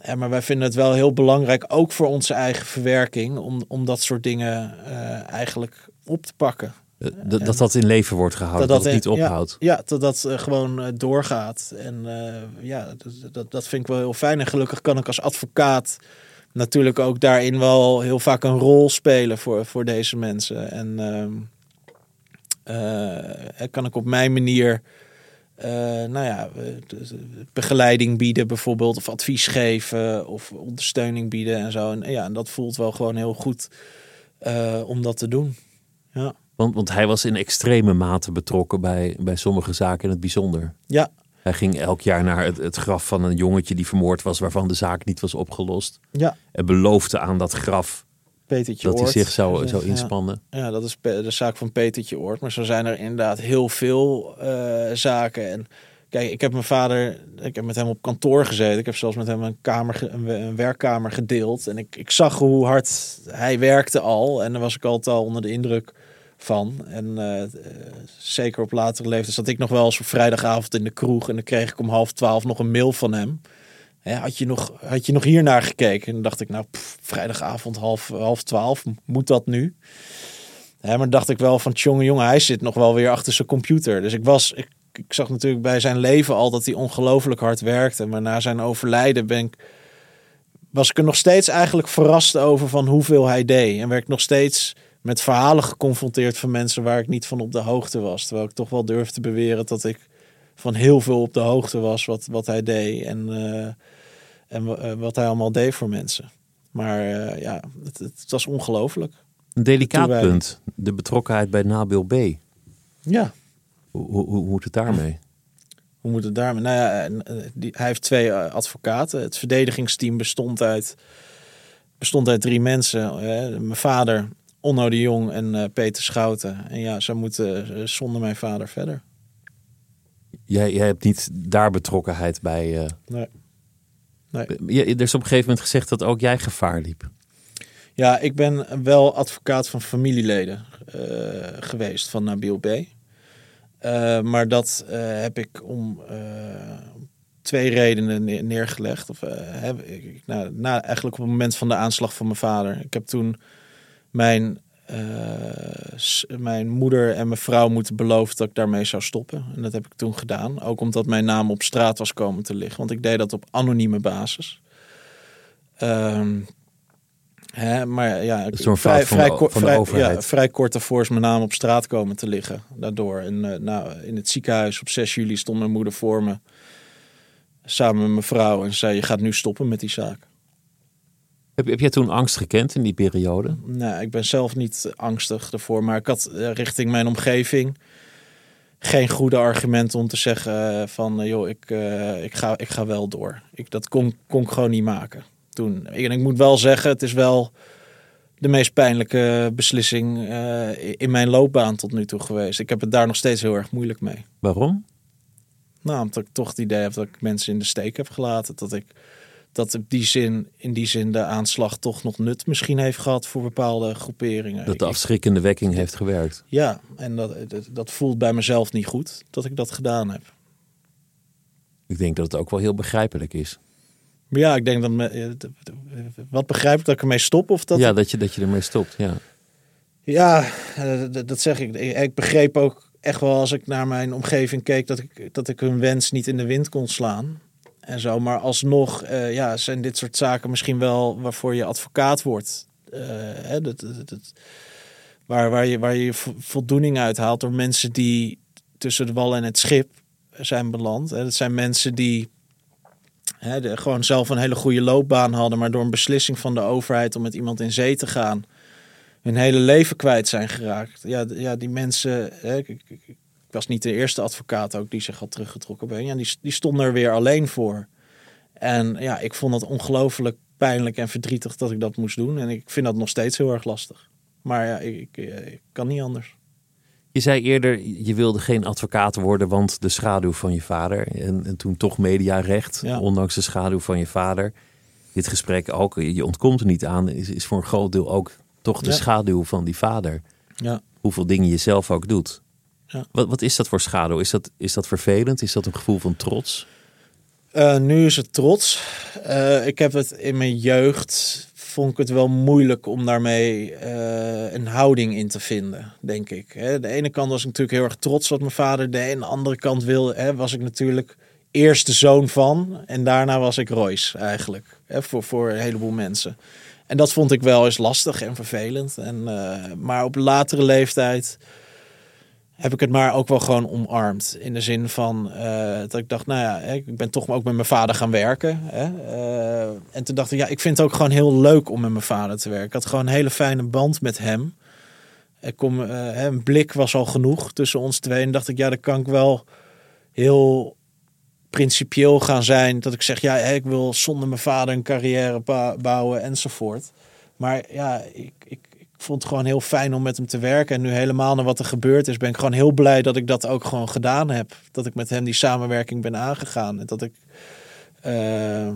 ja, maar wij vinden het wel heel belangrijk, ook voor onze eigen verwerking, om, om dat soort dingen eh, eigenlijk op te pakken. Dat, dat dat in leven wordt gehouden, dat, het niet ophoudt. Ja, dat dat eh, gewoon eh, doorgaat. En ja, dat, dat, dat vind ik wel heel fijn. En gelukkig kan ik als advocaat natuurlijk ook daarin wel heel vaak een rol spelen voor, voor deze mensen. En ehm, eh, kan ik op mijn manier, eh, nou ja, eh, eh, begeleiding bieden bijvoorbeeld, of advies geven, of ondersteuning bieden en zo. En ja, en dat voelt wel gewoon heel goed eh, om dat te doen. Ja. Want, want hij was in extreme mate betrokken bij, bij sommige zaken in het bijzonder. Ja, Hij ging elk jaar naar het, het graf van een jongetje die vermoord was, waarvan de zaak niet was opgelost. ja. En beloofde aan dat graf Petertje dat hij zich zou, Ja, zou inspannen. Ja, dat is de zaak van Petertje Oort. Maar zo zijn er inderdaad heel veel eh, zaken. En kijk, ik heb mijn vader, ik heb met hem op kantoor gezeten. Ik heb zelfs met hem een, kamer, een, werkkamer gedeeld. En ik, ik zag hoe hard hij werkte al. En daar was ik altijd al onder de indruk van. En eh, zeker op latere leeftijd zat ik nog wel eens op vrijdagavond in de kroeg. En dan kreeg ik om half twaalf nog een mail van hem. Had, je nog, had je nog hier naar gekeken? En dan dacht ik, nou, vrijdagavond half, half twaalf, moet dat nu? Maar dan dacht ik wel van, jongen, jongen, hij zit nog wel weer achter zijn computer. Dus ik was, ik, ik zag natuurlijk bij zijn leven al dat hij ongelooflijk hard werkte. Maar na zijn overlijden ben ik, was ik er nog steeds eigenlijk verrast over van hoeveel hij deed. En werd ik nog steeds met verhalen geconfronteerd van mensen waar ik niet van op de hoogte was. Terwijl ik toch wel durf te beweren dat ik van heel veel op de hoogte was wat, wat hij deed. En, eh, en eh, wat hij allemaal deed voor mensen. Maar eh, ja, het, het was ongelooflijk. Een delicaat punt, de betrokkenheid bij Nabil B. Ja. Hoe, hoe, hoe moet het daarmee? Hoe moet het daarmee? Nou ja, die, hij heeft twee advocaten. Het verdedigingsteam bestond uit, bestond uit drie mensen. eh, mijn vader, Onno de Jong en eh, Peter Schouten. En ja, ze moeten eh, zonder mijn vader verder. Jij, jij hebt niet daar betrokkenheid bij. eh. Nee. Nee. Er is op een gegeven moment gezegd dat ook jij gevaar liep. Ja, ik ben wel advocaat van familieleden geweest van Nabil B. Maar dat heb ik om twee redenen neer- neergelegd. Of, heb ik, nou, na, eigenlijk op het moment van de aanslag van mijn vader. Ik heb toen mijn, eh, mijn moeder en mijn vrouw moeten beloven dat ik daarmee zou stoppen. En dat heb ik toen gedaan. Ook omdat mijn naam op straat was komen te liggen. Want ik deed dat op anonieme basis. Ehm, hè, maar ja, van de vrij, overheid. Ja, vrij kort daarvoor is mijn naam op straat komen te liggen. Daardoor. En eh, nou, in het ziekenhuis op 6 juli stond mijn moeder voor me. Samen met mijn vrouw. En ze zei, je gaat nu stoppen met die zaak. Heb, heb jij toen angst gekend in die periode? Nou, ik ben zelf niet angstig ervoor. Maar ik had eh, richting mijn omgeving... geen goede argument om te zeggen eh, van eh, joh, ik, ik, ga, ik ga wel door. Ik, dat kon, kon ik gewoon niet maken toen. En ik moet wel zeggen, het is wel de meest pijnlijke beslissing in mijn loopbaan tot nu toe geweest. Ik heb het daar nog steeds heel erg moeilijk mee. Waarom? Nou, omdat ik toch het idee heb dat ik mensen in de steek heb gelaten. Dat ik dat op die zin, in die zin de aanslag toch nog nut misschien heeft gehad voor bepaalde groeperingen. Dat de Ik- afschrikkende wekking heeft gewerkt. ja, en dat, dat, voelt bij mezelf niet goed dat ik dat gedaan heb. Ik denk dat het ook wel heel begrijpelijk is. Maar ja, ik denk dat... Me, eh, wat begrijp ik dat ik ermee stop? Of dat ja, dat je, dat je ermee stopt. Ja. Ja, eh, dat zeg ik. Ik ik begreep ook echt wel als ik naar mijn omgeving keek dat ik, dat ik hun wens niet in de wind kon slaan. En zo. Maar alsnog eh, ja, zijn dit soort zaken misschien wel waarvoor je advocaat wordt. Eh, hè, dat, waar, waar, je, waar je vo- voldoening uit haalt door mensen die tussen de wal en het schip zijn beland. Hè. Dat zijn mensen die hè, gewoon zelf een hele goede loopbaan hadden, maar door een beslissing van de overheid om met iemand in zee te gaan, hun hele leven kwijt zijn geraakt. Ja, ja die mensen. Hè, was niet de eerste advocaat ook die zich had teruggetrokken. Ben. Ja, die, die stonden er weer alleen voor. En ja, ik vond het ongelooflijk pijnlijk en verdrietig dat ik dat moest doen. En ik vind dat nog steeds heel erg lastig. Maar ja, ik, ik, eh, ik kan niet anders. Je zei eerder, je wilde geen advocaat worden, want de schaduw van je vader. En, en toen toch mediarecht, Ja. ondanks de schaduw van je vader. Dit gesprek ook, je ontkomt er niet aan, is, is voor een groot deel ook toch de Ja. schaduw van die vader. Ja. Hoeveel dingen je zelf ook doet. Ja. Wat, wat is dat voor schaduw? Is dat, is dat vervelend? Is dat een gevoel van trots? Eh, nu is het trots. Eh, ik heb het in mijn jeugd. Vond ik het wel moeilijk om daarmee eh, een houding in te vinden, denk ik. Hè, de ene kant was ik natuurlijk heel erg trots wat mijn vader deed. En de andere kant wil, hè, was ik natuurlijk eerst de zoon van. En daarna was ik Royce eigenlijk. Hè, voor, voor een heleboel mensen. En dat vond ik wel eens lastig en vervelend. En, maar op latere leeftijd heb ik het maar ook wel gewoon omarmd. In de zin van eh, dat ik dacht, nou ja, ik ben toch ook met mijn vader gaan werken. Hè? Eh, en toen dacht ik, ja, ik vind het ook gewoon heel leuk om met mijn vader te werken. Ik had gewoon een hele fijne band met hem. Ik kom, eh, een blik was al genoeg tussen ons twee. En dacht ik, ja, dan kan ik wel heel principieel gaan zijn. Dat ik zeg, ja, ik wil zonder mijn vader een carrière bouwen enzovoort. Maar ja, ik, ik, vond het gewoon heel fijn om met hem te werken. En nu helemaal naar wat er gebeurd is, ben ik gewoon heel blij dat ik dat ook gewoon gedaan heb. Dat ik met hem die samenwerking ben aangegaan. En dat ik, eh, eh,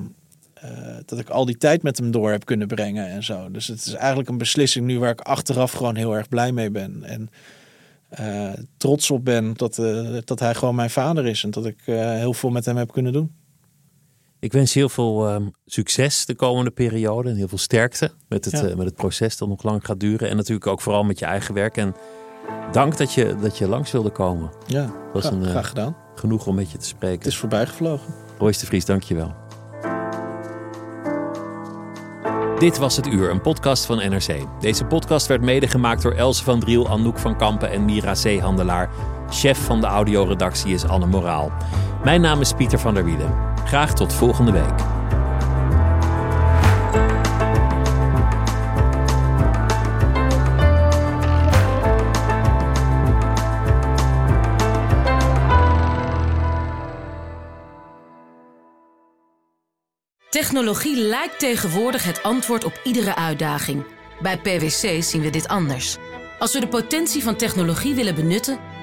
dat ik al die tijd met hem door heb kunnen brengen en zo. Dus het is eigenlijk een beslissing nu waar ik achteraf gewoon heel erg blij mee ben. En eh, trots op ben dat, dat hij gewoon mijn vader is. En dat ik heel veel met hem heb kunnen doen. Ik wens je heel veel ehm, succes de komende periode en heel veel sterkte met het, Ja. eh, met het proces dat nog lang gaat duren. En natuurlijk ook vooral met je eigen werk. En dank dat je, dat je langs wilde komen. Ja, Was een, eh, graag gedaan. Genoeg om met je te spreken. Het is voorbij gevlogen. Royce de Vries, dank je wel. Dit was Het Uur, een podcast van NRC. Deze podcast werd mede gemaakt door Else van Driel, Anouk van Kampen en Mira Zeehandelaar. Chef van de audioredactie is Anne Moraal. Mijn naam is Pieter van der Wielen. Graag tot volgende week. Technologie lijkt tegenwoordig het antwoord op iedere uitdaging. Bij PwC zien we dit anders. Als we de potentie van technologie willen benutten,